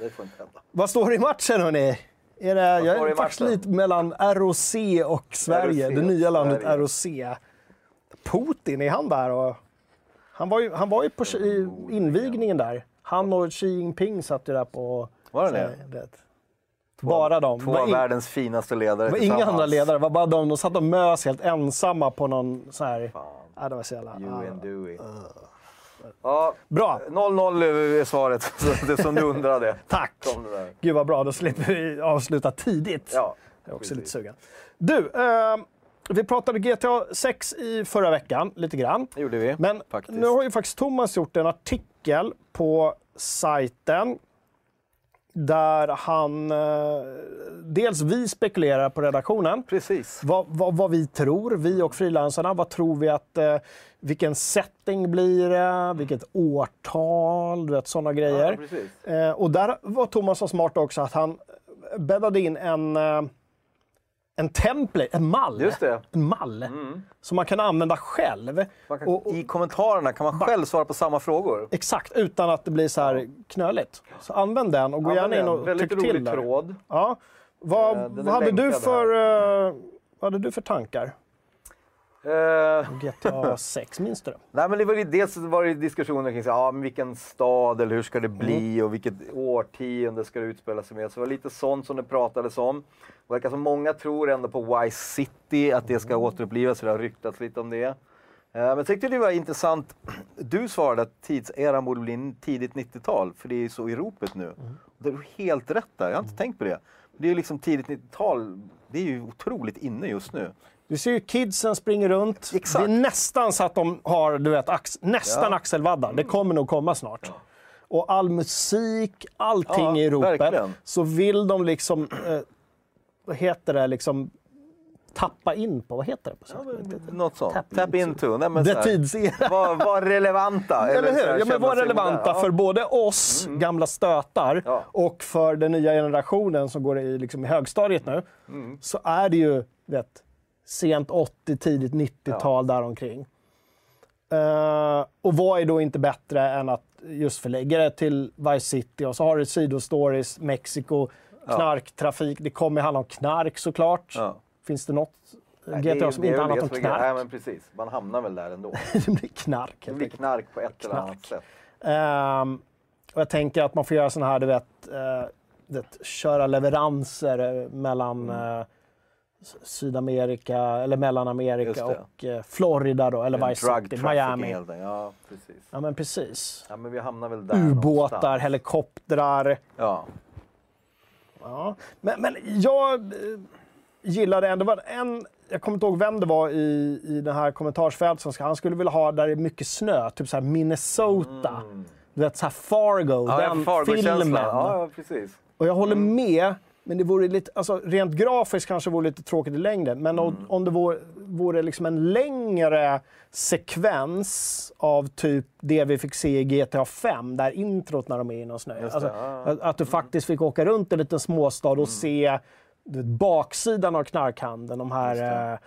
Det får inte hända. Vad står det i matchen hörni? Är det, jag är faktiskt lite mellan ROC och Sverige. ROC det nya landet Sverige. ROC. Putin, är han där? Och, han var ju, han var ju på i invigningen där. Han och Xi Jinping satt ju där på... Var det så det? Vet. Bara de. Två av världens finaste ledare var inga andra ledare, var bara de. De satt och mös helt ensamma på någon så här... Fan, Ja, det var så jävla... you ja. and Dewey. Ja, Bra, 0-0 är svaret, det som du undrade. tack! Gud vad bra, då slipper vi avsluta tidigt. Ja, Jag är också lite sugen. Du, eh, vi pratade GTA 6 i förra veckan, lite grann. det gjorde vi. Men faktiskt. nu har ju faktiskt Thomas gjort en artikel på sajten där han... Eh, dels vi spekulerar på redaktionen. Precis. Vad, vad, vad vi tror, vi och frilansarna. Vad tror vi att... Eh, vilken setting blir det? Vilket årtal? Du vet, sådana Ja, grejer. precis. Eh, och där var Thomas så smart också att han bäddade in en, en template, en mall. Mm. En mall som man kan använda själv. Kan, Och- och- I kommentarerna kan man själv svara på samma frågor. Exakt, utan att det blir så här knöligt. Så använd den och gå gärna in och Väldigt tyck rolig till där. tråd. Ja. Vad, Eh, vad, hade du för, eh, vad hade du för tankar? Eh, GTA 6, minns du det? nej, men det var ju, dels var det diskussioner kring så, ja, men vilken stad eller hur ska det bli Mm. och vilket årtionde ska det utspela sig med. Så det var lite sånt som det pratades om. Det verkar som många tror ändå på Vice City, att det ska Mm. återupplivas. Så det har ryktats lite om det. Eh, Men jag tyckte det var intressant. Du svarade att tidseran borde bli tidigt 90-tal, för det är så i ropet nu. Mm. Det är helt rätt där, jag har inte tänkt på det. Det är liksom tidigt 90-tal. Det är ju otroligt inne just nu. Du ser ju kidsen springer runt. Exakt. Det är nästan så att de har du vet, ax, nästan Ja. Mm. axelvaddar. Det kommer nog komma snart. Och all musik, allting Ja, i ropet. verkligen. Så vill de liksom, eh, vad heter det, liksom tappa in på, vad heter det på svenska? Något sånt. Tap Tap, into. Nej, men här, tidsera. Var, var relevanta. Eller hur? Ja, men var relevanta moderna. för både oss, gamla stötar, Ja. och för den nya generationen som går i, liksom, i högstadiet nu, Mm. så är det ju vet, sent 80, tidigt 90-tal däromkring. Uh, och vad är då inte bättre än att just förlägga det till Vice City och så har du sidostories, Mexiko, knarktrafik. Det kommer handla om knark såklart. Ja. Finns det något Nej, GTA det är- som det inte handlat det om grejen. Nej, knark? men precis. Man hamnar väl där ändå. det blir knark Det helt blir enkelt. knark på ett eller annat Knark. sätt. Ehm, och jag tänker att man får göra sådana här, du vet, eh, du vet köra leveranser eh, mellan Mm. eh, S- Sydamerika, eller Mellanamerika och eh, Florida då, eller Vice City, Miami. Ja, precis. Ja men precis. Ja, men vi hamnar väl där Ubåtar, någonstans. helikoptrar. Ja. Ja. Men, men jag eh, gillade ändå, det var en, jag kommer inte ihåg vem det var i, i den här kommentarsfältet som ska, han skulle vilja ha där det är mycket snö, typ så Minnesota. Du vet så här Fargo, Mm. Ja, den Fargo-känslan. filmen. Ja, ja, precis. Och jag håller Mm. med, men det vore lite, alltså rent grafiskt kanske vore lite tråkigt i längden. Men om, Mm. om det vore, vore liksom en längre sekvens av typ det vi fick se i GTA 5, där introt när de är inne och snöar. Just Alltså, ja. att, att du faktiskt fick åka runt i en liten småstad och se du vet, baksidan av knarkhandeln, de här eh,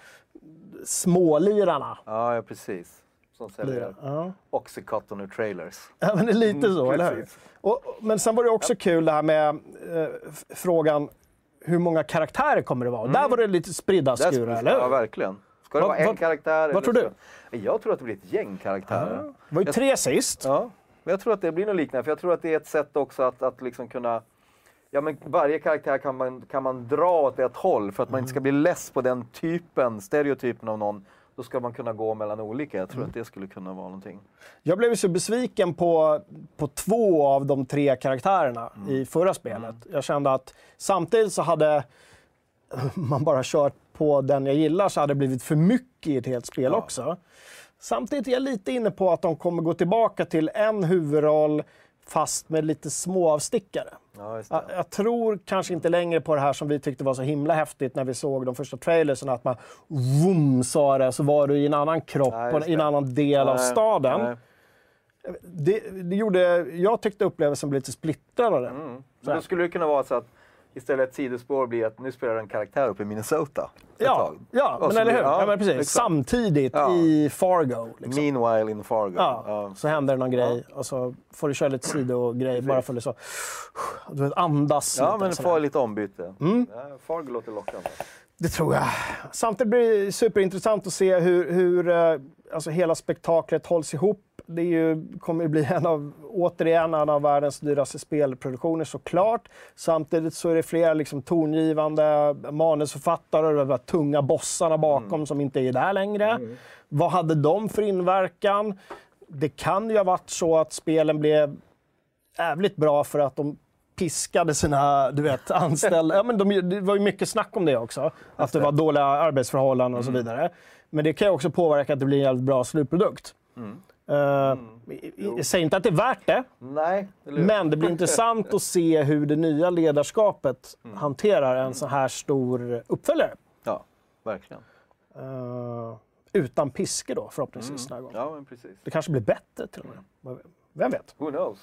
smålirarna. Ja, ja, precis. Som säljer. Ja. Oxycontin och trailers. Ja, men det är lite så, Mm, eller hur? Och, men sen var det också kul det här med eh, frågan hur många karaktärer kommer det vara? Där var det lite spridda skurar, eller hur? Ja, verkligen. Ska det Vad- vara en vad- karaktär? vad tror du? så- Jag tror att det blir ett gäng karaktärer. Det var ju tre sist. Ja, men jag tror att det blir något liknande. För jag tror att det är ett sätt också att, att liksom kunna... Ja, men varje karaktär kan man, kan man dra åt ett håll för att man inte ska bli less på den typen, stereotypen av någon. Då ska man kunna gå mellan olika. Jag tror Mm. att det skulle kunna vara någonting. Jag blev så besviken på, på två av de tre karaktärerna Mm. i förra spelet. Jag kände att samtidigt så hade man bara kört på den jag gillar så hade det blivit för mycket i ett helt spel Ja. också. Samtidigt är jag lite inne på att de kommer gå tillbaka till en huvudroll fast med lite små avstickare. Ja, Jag, jag tror kanske inte längre på det här som vi tyckte var så himla häftigt när vi såg de första trailersen, att man vroom sa det, så var du i en annan kropp, just i en annan del av Nej, staden. nej. Det, det gjorde, jag tyckte upplevelsen blev lite splittrad av det. Mm. Men då skulle det kunna vara så att istället ett sidospår blir att nu spelar en karaktär uppe i Minnesota. Ja, tag. ja men eller hur? blir- Ja, men precis. exakt. Samtidigt Ja. i Fargo. Liksom. Meanwhile in Fargo. Ja, Ja. så händer det någon grej och så får du köra lite sidogrej bara för att så, du vet, andas Ja, lite. men få lite ombyte. Mm. Ja, Fargo låter lockande. Det tror jag. Samtidigt blir det superintressant att se hur, hur eh, alltså hela spektaklet hålls ihop. Det är ju, kommer ju bli en av, återigen en av världens dyraste spelproduktioner såklart. Samtidigt så är det flera liksom tongivande manusförfattare och de här tunga bossarna bakom som inte är där längre. Vad hade de för inverkan? Det kan ju ha varit så att spelen blev jävligt bra för att de piskade sina du vet, anställda. Ja, men de, det var ju mycket snack om det också. Att det var dåliga arbetsförhållanden och så vidare. Men det kan ju också påverka att det blir en jävligt bra slutprodukt. I- i- jag säger inte att det är värt det, Nej, hur? men det blir intressant att se hur det nya ledarskapet hanterar en så här stor uppföljare. Ja, verkligen. Eh, utan piske då, förhoppningsvis. Den här gången. Ja, men precis. Det kanske blir bättre till och med. Vem vet? Who knows?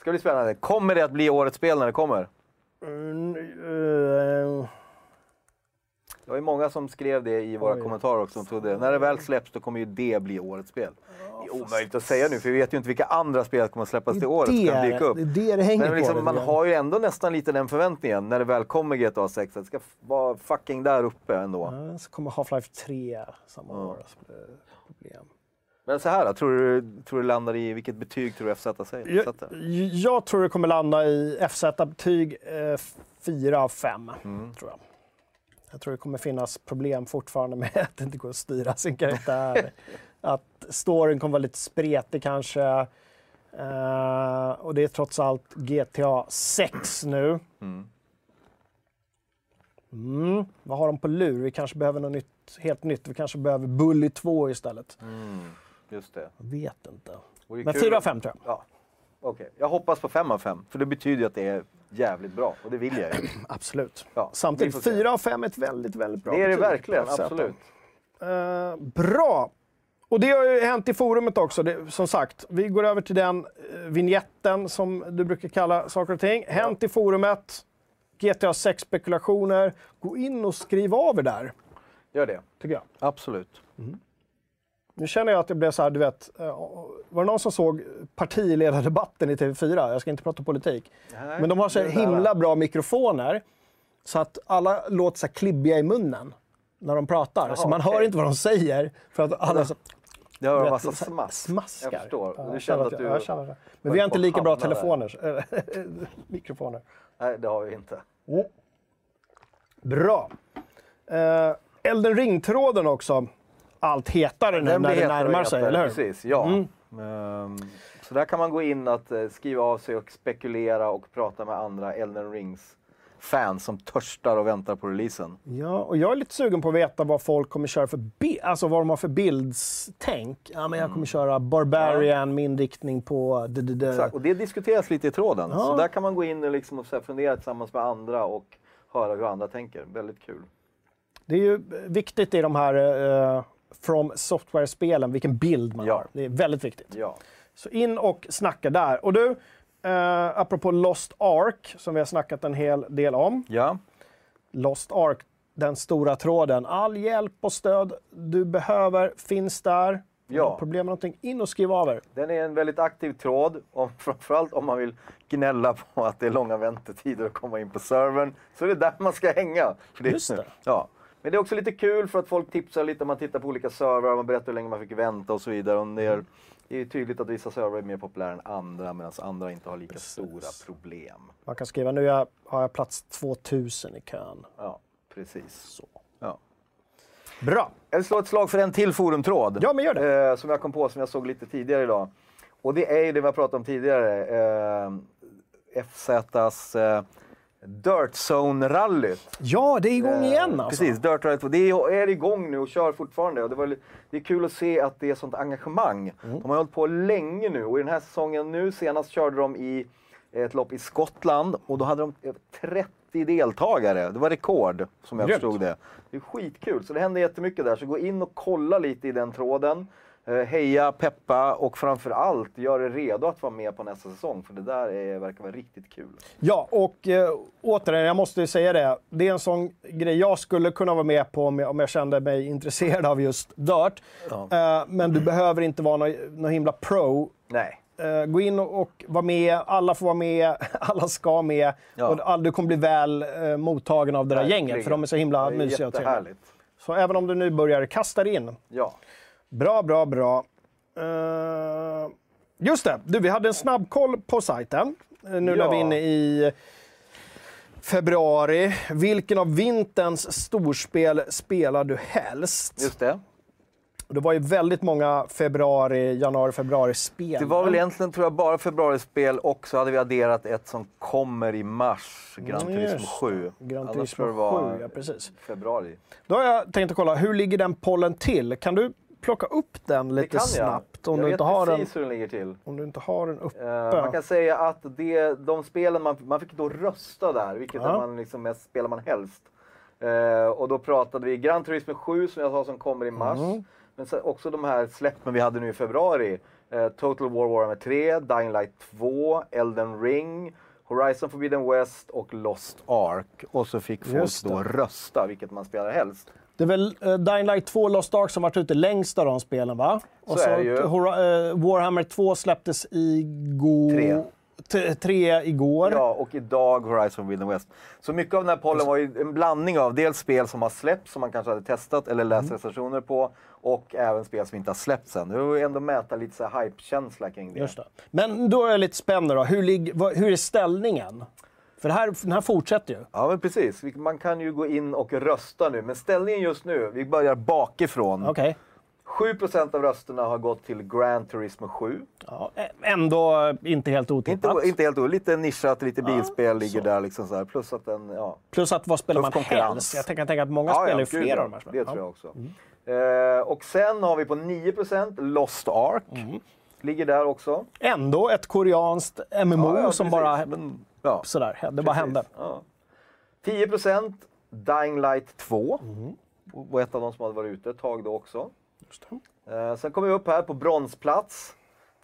Ska bli spännande. Kommer det att bli årets spel när det kommer? Mm, eh, Det var ju många som skrev det i våra Oj. kommentarer också. Som trodde, när det väl släpps då kommer ju det bli årets spel. Det är omöjligt att säga nu för vi vet ju inte vilka andra spel som kommer att släppas till året som kan dyka upp. det är det det hänger Men på. liksom, lite man grann. har ju ändå nästan lite den förväntningen när det väl kommer GTA 6. Att det ska vara fucking där uppe ändå. Ja, så kommer Half-Life 3 samma år. Det problem. Men så här då, tror du, tror du landar i, vilket betyg tror du FZ säger? Jag, jag tror det kommer landa i FZ-betyg eh, 4 av 5. Mm. Tror jag. Jag tror det kommer finnas problem fortfarande med att det inte går att styra sin karaktär. att storyn kommer vara lite spretig kanske. Eh, och det är trots allt GTA 6 nu. Mm. Mm. Vad har de på lur? Vi kanske behöver något nytt, helt nytt. Vi kanske behöver Bully 2 istället. Just det. Jag vet inte. Men kul 4 av att- 5 tror jag. Ja, okej. Jag hoppas på 5 av 5, för det betyder ju att det är jävligt bra. Och det vill jag ju. Absolut. Ja, Samtidigt, vi får se. 4 av 5 är ett väldigt, väldigt bra Det är det verkligen, absolut. Eh, bra! Och det har ju hänt i forumet också. Det, som sagt, vi går över till den uh, vignetten som du brukar kalla saker och ting. Hänt i forumet. GTA 6-spekulationer. Gå in och skriv av er där, Gör det. tycker jag. Absolut. Nu känner jag att det blev så här, du vet. eh, var det någon som såg partiledardebatten i TV4? Jag ska inte prata politik. Nej, Men de har så himla bra mikrofoner så att alla låter så klibbiga i munnen när de pratar. så man okej. hör inte vad de säger. För att alla så, Det har en massa smask. smaskar. Jag förstår. Ja, Du kände att du jag, jag det. Men vi har inte lika bra telefoner. mikrofoner. Nej, det har vi inte. Bra. Uh, Elden Ring-tråden också. Allt hetare nu när det och närmar sig, eller hur? Mm. Precis, ja. Ehm, så där kan man gå in att eh, skriva av sig och spekulera och prata med andra Elden Rings fans som törstar och väntar på releasen. Ja, och jag är lite sugen på att veta vad folk kommer köra för bi- alltså vad de har för bildstänk. Ja, men jag kommer köra Barbarian med inriktning på... d- d- d- Exakt, och det diskuteras lite i tråden. Ja. Så där kan man gå in och, liksom och fundera tillsammans med andra och höra hur andra tänker. Väldigt kul. Det är ju viktigt i de här eh, From Software-spelen vilken bild man Ja. har. Det är väldigt viktigt. Ja. Så in och snacka där. Och du, eh, apropå Lost Ark, som vi har snackat en hel del om. ja. Lost Ark, den stora tråden. All hjälp och stöd du behöver finns där. Ja. Problem med någonting, in och skriv av er. Den är en väldigt aktiv tråd, om, framförallt om man vill gnälla på att det är långa väntetider att komma in på servern. Så är det där man ska hänga. För Just det. Ja. Men det är också lite kul för att folk tipsar lite, man tittar på olika servrar, man berättar hur länge man fick vänta och så vidare. Och det, är, det är tydligt att vissa servrar är mer populära än andra medan andra inte har lika stora problem. Man kan skriva nu har jag plats 2000 i kön. Ja, precis. Så. Ja. Bra! Jag vill slå ett slag för en till forumtråd. Ja, men gör det. Eh, som jag kom på, som jag såg lite tidigare idag. Och det är ju det vi har pratat om tidigare. Eh, FZs eh, Dirt Zone-rallyt. Ja, det är igång igen Eh, alltså. Precis, Dirt Rally 2. Det är, igång nu och kör fortfarande. Och det, var, li- det är kul att se att det är sånt engagemang. Mm. De har hållit på länge nu och i den här säsongen nu senast körde de i ett lopp i Skottland och då hade de över 30 deltagare. Det var rekord som jag Grymt. förstod det. Det är skitkul, så det händer jättemycket där. Så gå in och kolla lite i den tråden. Eh, heja, peppa och framför allt gör er redo att vara med på nästa säsong. För det där är, verkar vara riktigt kul. Ja, och eh, återigen, jag måste ju säga det. Det är en sån grej jag skulle kunna vara med på om jag, om jag kände mig intresserad av just Dirt. Eh, men du behöver inte vara någon, någon himla pro. Nej. Eh, gå in och, och vara med, alla får vara med, alla ska med. Ja. Och all, du kommer bli väl eh, mottagen av det där Verkligen. gänget, för de är så himla mysiga och trevliga. Så även om du nu börjar kasta in. Ja. Bra, bra, bra. Eh, just det, du, vi hade en snabbkoll på sajten. eh, Nu när Ja. vi är inne i februari. Vilken av vinterns storspel spelar du helst? Just det. Det var ju väldigt många februari, januari, februari-spel. Det var väl egentligen tror jag bara februarispel och så hade vi adderat ett som kommer i mars, Gran Mm, Turismo just 7. Gran Turismo tror jag det var 7, ja precis. Februari. Då har jag tänkt att kolla, hur ligger den pollen till? Kan du plocka upp den lite snabbt om jag du, inte har den, hur den ligger till. om du inte har den uppe? Eh, man kan säga att det, de spelen man, man fick då rösta där, vilket Ja. är man liksom mest spelar man helst. Eh, och då pratade vi Gran Turismo 7 som jag sa som kommer i mars. Mm. Men också de här släppen vi hade nu i februari. Eh, Total War Warhammer 3, Dying Light 2, Elden Ring, Horizon Forbidden West och Lost Ark. Och så fick folk då rösta vilket man spelar helst. Det är väl uh, Dying Light 2 Lost Ark som varit ute längst av de spelen, va? Och Så är det ju. Eh, Warhammer 2 släpptes igår... Tre. T- tre igår. Ja, och idag Horizon Forbidden West. Så mycket av den här pollen var ju en blandning av dels spel som har släppts, som man kanske hade testat eller läst Mm. recensioner på, och även spel som inte har släppts än. Det var ändå mäta lite så hype-känsla kring det. Just det. Men då är jag lite spänd då. Hur, hur är ställningen? För det här, den här fortsätter ju. Ja, men precis. Man kan ju gå in och rösta nu, men ställningen just nu, vi börjar bakifrån. Okej. 7% av rösterna har gått till Gran Turismo 7. Ja, ändå inte helt otippat. Inte, inte helt o- Lite nischat, lite bilspel ligger så. där. Liksom så här. Plus att den, ja. Plus att vad spelar man helst? Jag kan tänka att många Ja, spelar ja, ju flera ja. av de här Det spelen. tror Ja. jag också. Eh, och sen har vi på 9% Lost Ark. Mm. Ligger där också. Ändå ett koreanskt MMO Ja, ja, som precis. bara... Men, ja. Sådär, det bara hände. Ja. 10% Dying Light 2. Mm. Och ett av de som hade varit ute ett tag då också. Just. Eh, sen kommer vi upp här på bronsplats.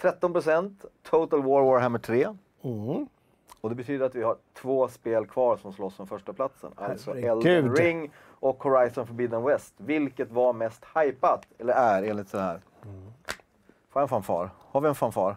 13% Total War Warhammer 3. Mm. Och det betyder att vi har två spel kvar som slåss om första platsen. Alltså. Elden Ring och Horizon Forbidden West. Vilket var mest hypat? Eller är enligt så här. Mm. Får jag en fanfar? Har vi en fanfar?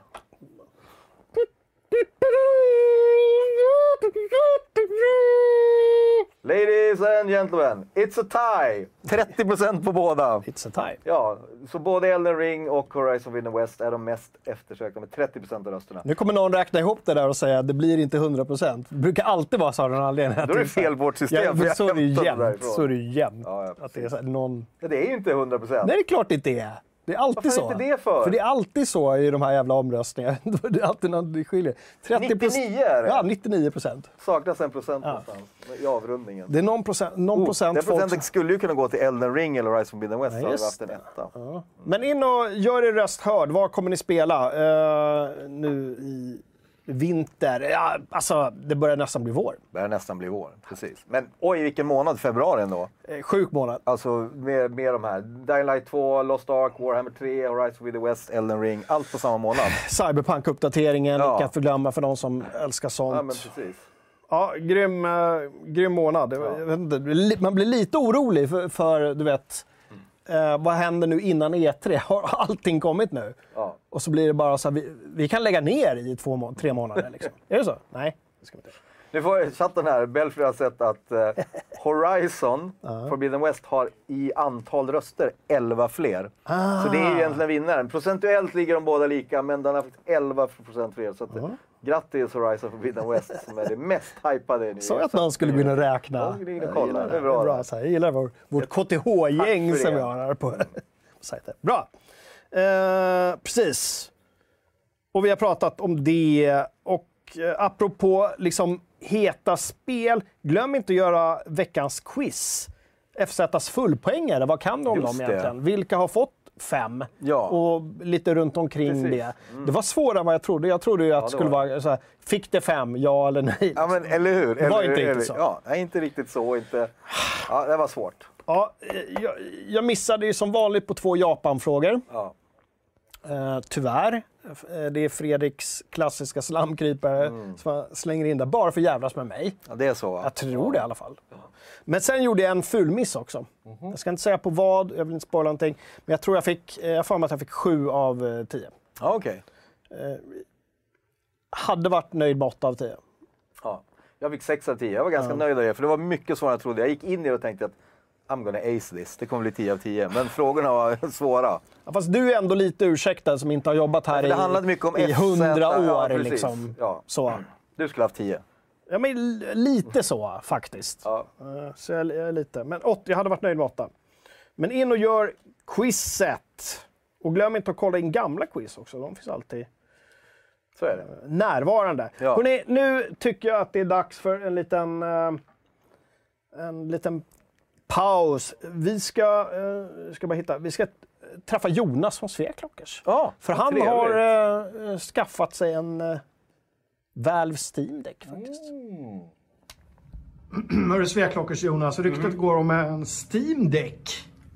Ladies and gentlemen, it's a tie! 30% på båda. It's a tie. Ja, så både Elden Ring och Horizon Forbidden West är de mest eftersökta med 30% av rösterna. Nu kommer någon räkna ihop det där och säga att det blir inte 100%. Det brukar alltid vara så av någon anledning. Då är det fel på vårt system, Ja, så är det ju hämtade det jämt. Så är det ju jämt. Ja, ja, att det är så här, någon... Ja, det är ju inte 100%. Nej, det är klart det inte är. Det är alltid Varför så. inte det för? det är alltid så i de här jävla omröstningarna. det är alltid någon det skiljer. 30 99 är det. Ja, 99 procent. Saknas en procent någonstans i avrundningen. Det är någon procent, någon Oh, procent den folk procenten skulle ju kunna gå till Elden Ring eller Horizon Forbidden West, så hade vi just haft en etta. Ja. Men in och gör er röst hörd. Var kommer ni spela eh, nu i vinter? Ja, alltså, det börjar nästan bli vår. Börjar nästan bli vår, precis. Men oj, vilken månad, februari ändå. Eh, sjuk månad. Alltså med, med de här. Dying Light 2, Lost Ark, Warhammer 3, Horizon Forbidden West, Elden Ring. Allt på samma månad. Cyberpunk-uppdateringen, Ja. att förglömma för de som älskar sånt. Ja, men precis. Ja, grym, eh, grym månad. Li- man blir lite orolig för, för du vet, eh, vad händer nu innan E3? Har allting kommit nu? Ja. Och så blir det bara så här, vi, vi kan lägga ner i två må- tre månader. Liksom. är det så? Nej, det ska vi inte. Nu får chatten här, Belfry har sett att eh, Horizon Forbidden West har i antal röster 11 fler. Så det är ju egentligen vinnaren. Procentuellt ligger de båda lika, men den har faktiskt 11 procent fler. Så att, eh, grattis Horizon Forbidden West som är det mest hypade. nu. Sa jag att någon skulle gå in och räkna? Ja, gå in och Jag kolla. gillar Det är bra. Bra så här. Jag gillar vår, vårt KTH-gäng som vi har här på, på sajten. Bra. Eh, precis. Och vi har pratat om det. Och eh, apropå liksom heta spel, glöm inte att göra veckans quiz. FZs fullpoängare, vad kan du om Just dem det. egentligen? Vilka har fått fem? Ja. Och lite runt omkring Precis. Mm. det. Det var svårare än vad jag trodde. Jag trodde ju att det det skulle var vara så här, fick det fem, ja eller nej? Ja, men eller hur? Det var eller, inte eller, riktigt så. Ja, inte riktigt så. Inte. Ja, det var svårt. Ja, jag, jag missade ju som vanligt på två Japan-frågor. Ja. Eh, tyvärr. Eh, Det är Fredriks klassiska slamkrypare Mm. som jag slänger in där, bara för att jävlas med mig. ja, det är så. va? Jag tror det i alla fall. Men sen gjorde jag en fulmiss också. Mhm. Jag ska inte säga på vad, jag vill inte spoila någonting. Men jag tror jag fick, eh, jag mig att jag fick sju av eh, tio. Ja, okej. Hade varit nöjd med åtta av tio. Ja. Jag fick 6 av 10. Jag var ganska nöjd med det, för det var mycket svårare än jag trodde. Jag gick in i det och tänkte att I'm gonna ace this. Det kommer bli 10 av 10. Men frågorna var svåra. Ja, fast du är ändå lite ursäktad som inte har jobbat här om i, i FZ, hundra ja, år. precis. liksom. Ja. Så. Du skulle haft 10. Ja, men lite så faktiskt. Ja. Eh, Så jag, jag lite. Men åtta, jag hade varit nöjd med åtta. Men in och gör quizet. Och glöm inte att kolla in gamla quiz också. De finns alltid Så är det. närvarande. Ja. Hörrni, nu tycker jag att det är dags för en liten, eh, en liten paus. Vi ska, eh, ska bara hitta, vi ska träffa Jonas från Sveklockers. Ja, För han trevligt. har eh, skaffat sig en eh, Valve Steam Deck faktiskt. Hörru Sveklockers Jonas, ryktet går om en Steam Deck.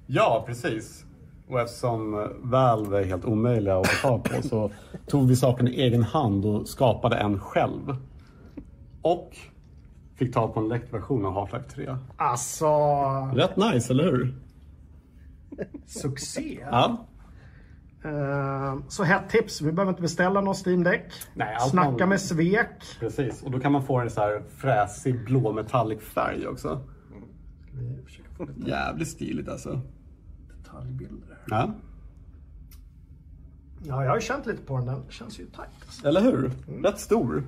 Ja, precis. Och eftersom eh, Valve är helt omöjliga att få tag på så tog vi saken i egen hand och skapade en själv. Och fick tag på en läckt version av Half-Life 3. Alltså, Rätt nice, eller hur? succé. Ja. Eh, Så hett tips, vi behöver inte beställa någon Steam Deck. Nej, allt Snacka man- med Svek. Precis. Och då kan man få en så här fräsig blå metallic färg också. Jävligt stiligt alltså. Detaljbilder. Ja. Ja, jag har ju känt lite på den. Den känns ju tajt. Alltså. Eller hur? Rätt stor.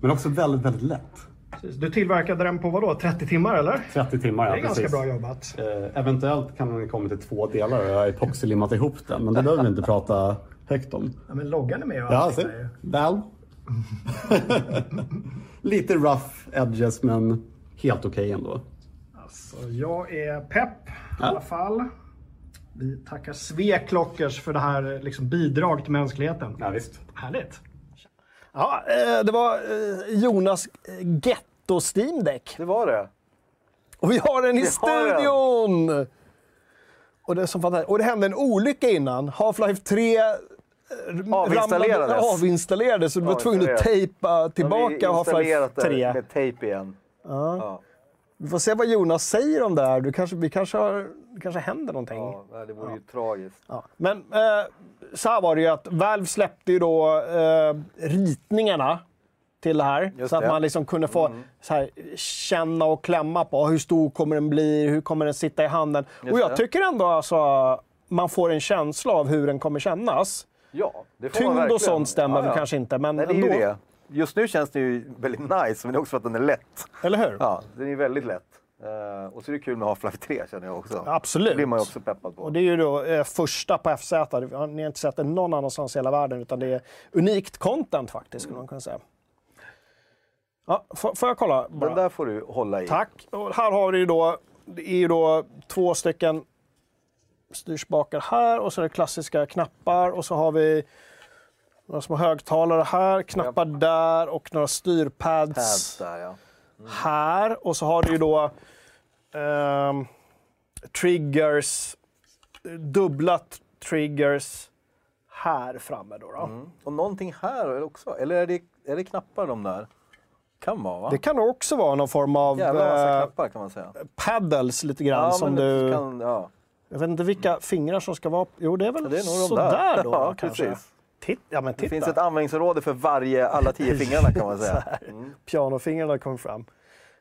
Men också väldigt, väldigt lätt. Precis. Du tillverkade den på vad då? 30 timmar eller? 30 timmar, Det ja är ganska precis. bra jobbat. Eh, eventuellt kan den komma till två delar och jag har epoxylimmat ihop den. Men det behöver vi inte prata högt om. Ja, men loggan är med och Ja, där ju. Väl. Lite rough edges men helt okej ändå. Så jag är pepp i alla fall. Vi tackar Sveklockers för det här liksom, bidrag till mänskligheten. Ja, visst. Härligt. Ja, eh, det var eh, Jonas eh, Getto Steam Deck. Det var det. Och vi har den i Vi den. studion! Och det, är fantastiskt. och det hände en olycka innan. Half-Life 3 eh, Avinstallerades. ramlade- avinstallerades så du var tvungen att tejpa tillbaka Half-Life installerat det 3. med tejp igen. Ja. Vi får se vad Jonas säger om det här. Du kanske, vi kanske har, det kanske händer någonting. Ja, det vore ju tragiskt. Ja. Men eh, så här var det ju att Valve släppte ju då eh, ritningarna till det här. Just så att det. Mm. man liksom kunde få så här, känna och klämma på hur stor kommer den bli, hur kommer den sitta i handen. Just och jag det. tycker ändå alltså man får en känsla av hur den kommer kännas. Ja, det får man Tyngd verkligen. och sånt stämmer Ja, ja. kanske inte, men Nej, det ändå. Just nu känns det ju väldigt nice, men det är också för att den är lätt. Eller hur? Ja, den är väldigt lätt. Eh, och så är det kul med Half-Life 3 känner jag också. Absolut. Det blir man ju också peppad på. Och det är ju då eh, första på FZ. Ni har inte sett det någon annanstans i hela världen, utan det är unikt content faktiskt, skulle man kunna säga. Ja, får jag kolla bara? Den där får du hålla i. Tack. Och här har vi ju då, det är ju då två stycken styrspakar här och så är det klassiska knappar och så har vi några små högtalare här, knappar där och några styrpads Pads där ja. här. Och så har du ju då ehm, triggers, dubbla triggers här framme då. då. Och någonting här också. Eller är det, är det knappar de där? Kan vara va? Det kan också vara någon form av Jävla eh, knappar kan man säga. paddles lite grann som men du... kan, ja. Jag vet inte vilka fingrar som ska vara... Jo, det är väl Ja, det är nog de sådär där. då Ja, kanske. precis. Titt, ja, men Det titta. finns ett användningsområde för varje, alla tio fingrarna kan man säga. Mm. Pianofingrarna kommer fram.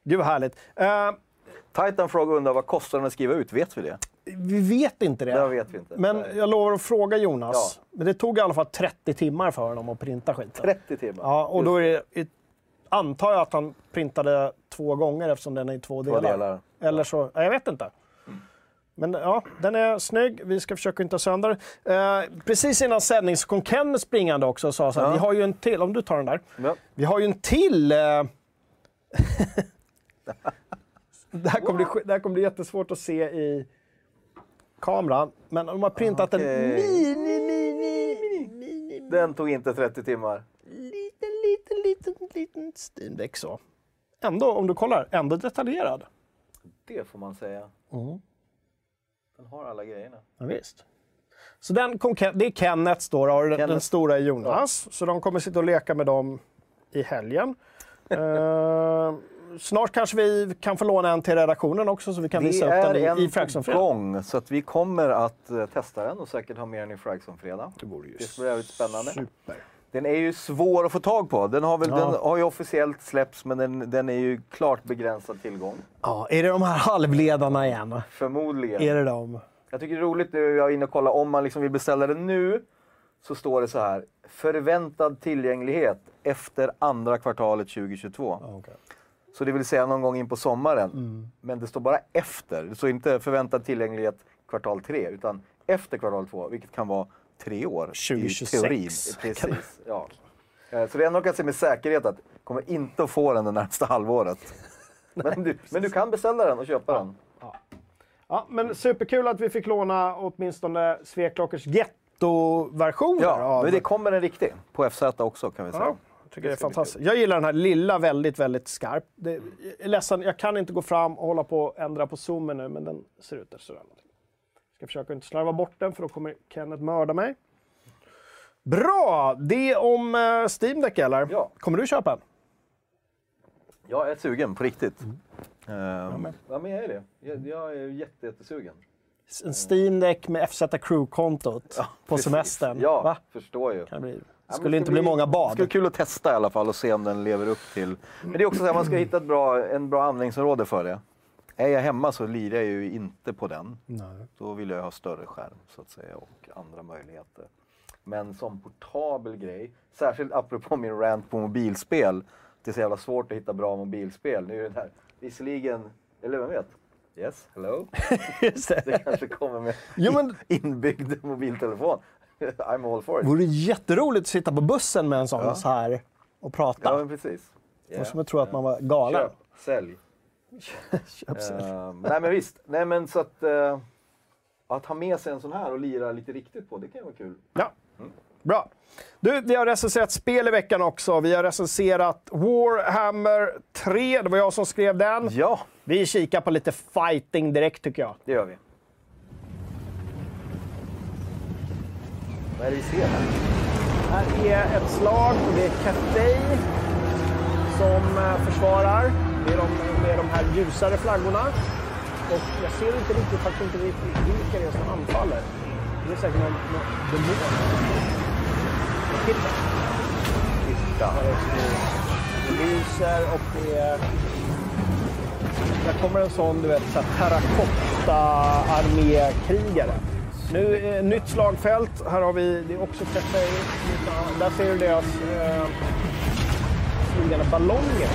Gud vad härligt. Eh, Titan frågar undrar vad kostar den att skriva ut? Vet vi det? vi vet inte det. Det vet vi inte. Men Nej. jag lovar att fråga Jonas. Men det tog i alla fall 30 timmar för honom att printa skiten. 30 timmar. Ja, och då är det, antar jag att han printade två gånger eftersom den är i två delar. delar. Eller så, ja, jag vet inte. Men ja, den är snygg. Vi ska försöka inte ha sönder. Eh, precis innan sändning så kom Ken springande också och sa så här, Ja. vi har ju en till, om du tar den där. Ja. Vi har ju en till. Eh... det, här kommer bli, det här kommer bli jättesvårt att se i kameran. Men de har printat en Okej. mini, mini, mini, Den tog inte 30 timmar. liten, liten, liten, liten Steam Deck så. Ändå, om du kollar, ändå detaljerad. Det får man säga. Mm. Den har alla grejerna. Ja, visst. Så den kom, det är Kennets då, då och den, den Kenneth. stora är Jonas. Så de kommer sitta och leka med dem i helgen. Eh, snart kanske vi kan få låna en till redaktionen också så vi kan Det visa upp den i, i Fragsson på gång, så att vi kommer att eh, testa den och säkert ha med den i Fragson fredag. Det vore ju Det spännande. super. Den är ju svår att få tag på. Den har, väl, Ja. den har ju officiellt släppts, men den, den är ju klart begränsad tillgång. Ja, är det de här halvledarna igen? Förmodligen. Är det de? Jag tycker det är roligt nu, jag är inne och kollar, om man liksom vill beställa den nu så står det så här. Förväntad tillgänglighet efter andra kvartalet 2022. Okay. Så det vill säga någon gång in på sommaren. Mm. Men det står bara efter. Det står inte förväntad tillgänglighet kvartal 3 utan efter kvartal 2, vilket kan vara tre år 2026. i teorin. Precis. Ja. Eh, Så det enda jag kan säga med säkerhet att kommer inte att få den det närmsta halvåret. Men du, men du kan beställa den och köpa den. Ja, men superkul att vi fick låna åtminstone Sveklockers getto-versioner Ja, av... men det kommer en riktig på FZ också kan vi säga. Ja, jag tycker det är fantastiskt. Jag gillar den här lilla, väldigt, väldigt skarp. Det, jag är ledsen, jag kan inte gå fram och hålla på och ändra på zoomen nu, men den ser ut sådär. Ska försöka inte slarva bort den, för då kommer Kenneth mörda mig. Bra! Det om uh, Steam Deck, eller? Ja. Kommer du köpa en? Jag är sugen på riktigt. Mm. Ehm, ja, men jag är det. Jag, jag är jätte, jättesugen. En Steam Deck med FZ Crew-kontot på Precis. semestern. Ja, Va? förstår ju. Kan det bli? Ja, skulle men inte bli många Det bad. skulle vara kul att testa i alla fall och se om den lever upp till... Men det är också så här, man ska hitta ett bra, en bra användningsområde för det. Är jag hemma så lirar jag ju inte på den. Nej. Då vill jag ha större skärm så att säga och andra möjligheter. Men som portabel grej, särskilt apropå min rant på mobilspel, det är så jävla svårt att hitta bra mobilspel. Nu är det här, visserligen, eller vem vet? Yes, hello? Just det. Det kanske kommer med Jo, men- inbyggd mobiltelefon. I'm all for it. Det vore jätteroligt att sitta på bussen med en sån Ja. så här och prata. Ja, men precis. Och som jag tror att man var galen. Köp, sälj. Köp. Ehm, nej men visst, nej men så att, eh, att ha med sig en sån här och lira lite riktigt på, det kan ju vara kul. Ja. Bra. Du, vi har recenserat spel i veckan också. Vi har recenserat Warhammer 3. Det var jag som skrev den. Ja, Vi kikar på lite fighting direkt tycker jag. det gör vi. Vad är det vi ser här? Här är ett slag. Det är Cathay som eh, försvarar. Det är de med de här ljusare flaggorna. Och jag ser inte riktigt, faktiskt inte riktigt vilka det är som anfaller. Det är säkert någon, någon demon. Titta. Titta. Här är det lyser och det är... Där kommer en sån, du vet, så här terrakotta-armékrigare. Nu eh, nytt slagfält. Här har vi, det är också Cathay. Där ser du deras eh, flygande ballonger.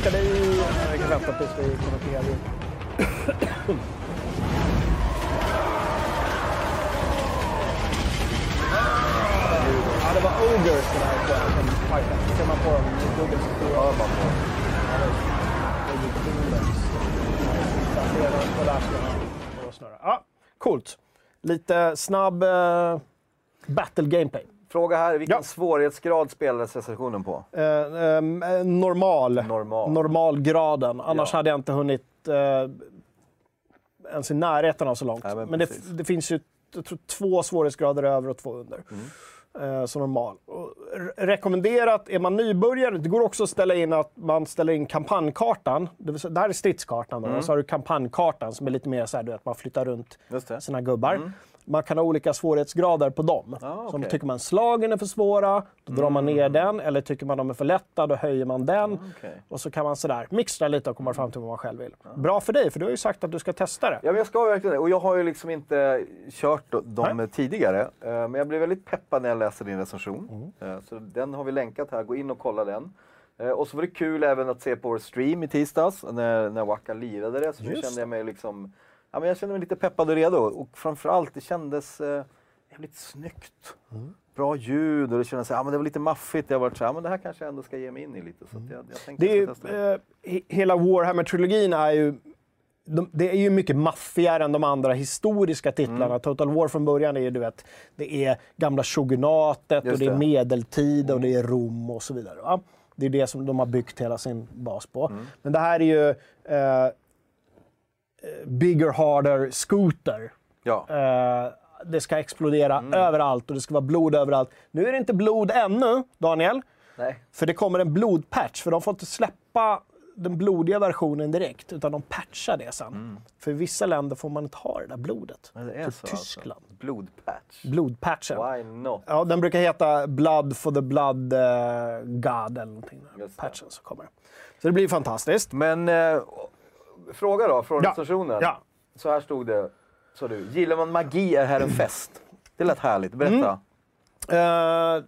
Snackade dig. Jag kan vänta tills vi kommenterar. det. Ja, det var ogers den här kvällen som fightade. Ser man på dem, dubbelt så stora. Ja, man får. Det gick Ja, coolt. Lite snabb uh, battle gameplay. Fråga här, vilken Ja. svårighetsgrad spelades recensionen på? Eh, eh, normal. Normal. Normalgraden. Annars Ja. hade jag inte hunnit eh, ens i närheten av så långt. Nej, men men det, det finns ju jag tror, två svårighetsgrader över och två under. Mm. Eh, så normal. Och rekommenderat, är man nybörjare, det går också att ställa in att man ställer in kampanjkartan. Det, vill säga, det här är stridskartan. Då, Mm. och så har du kampanjkartan som är lite mer så här, du vet, man flyttar runt sina gubbar. Man kan ha olika svårighetsgrader på dem. Ah, Så okej. Mm. tycker man slagen är för svåra, då drar man ner den. Eller tycker man de är för lätta, då höjer man den. okej. Och så kan man sådär mixtra lite och komma fram till vad man själv vill. Bra för dig, för du har ju sagt att du ska testa det. Ja, men jag ska verkligen det. Och jag har ju liksom inte kört de- dem Nej. tidigare. Eh, Men jag blev väldigt peppad när jag läste din recension. Mm. Eh, Så den har vi länkat här, gå in och kolla den. Eh, Och så var det kul även att se på vår stream i tisdags när, när Waka lirade det. Så Just kände jag mig liksom, ja, men jag kände mig lite peppad och redo. Och framförallt, det kändes eh, jävligt snyggt. Mm. Bra ljud och det kändes, ja men det var lite maffigt. Jag var så här, ja, men det här kanske jag ändå ska ge mig in i lite. Så att jag, jag Det är, ju, eh, he- hela Warhammer-trilogin är ju de, det är ju mycket maffigare än de andra historiska titlarna. Mm. Total War från början är ju, du vet, det är gamla shogunatet Just och det är medeltid och det är Rom och så vidare. Va? Det är det som de har byggt hela sin bas på. Mm. Men det här är ju eh, bigger, harder, scooter. Ja. Eh, det ska explodera Mm. överallt och det ska vara blod överallt. Nu är det inte blod ännu, Daniel. Nej. För det kommer en blodpatch, för de får inte släppa den blodiga versionen direkt, utan de patchar det sen. För i vissa länder får man inte ha det där blodet. Men det är så Tyskland. Alltså. Blodpatch. Blodpatchen. Why not? Ja, den brukar heta Blood for the Blood eh, God eller någonting. Patchen som kommer. Så det blir fantastiskt. Men eh, fråga då från Ja. recensionen. Ja. Så här stod det. Så du, gillar man magi är här en fest. Det lät härligt. Berätta. Eh,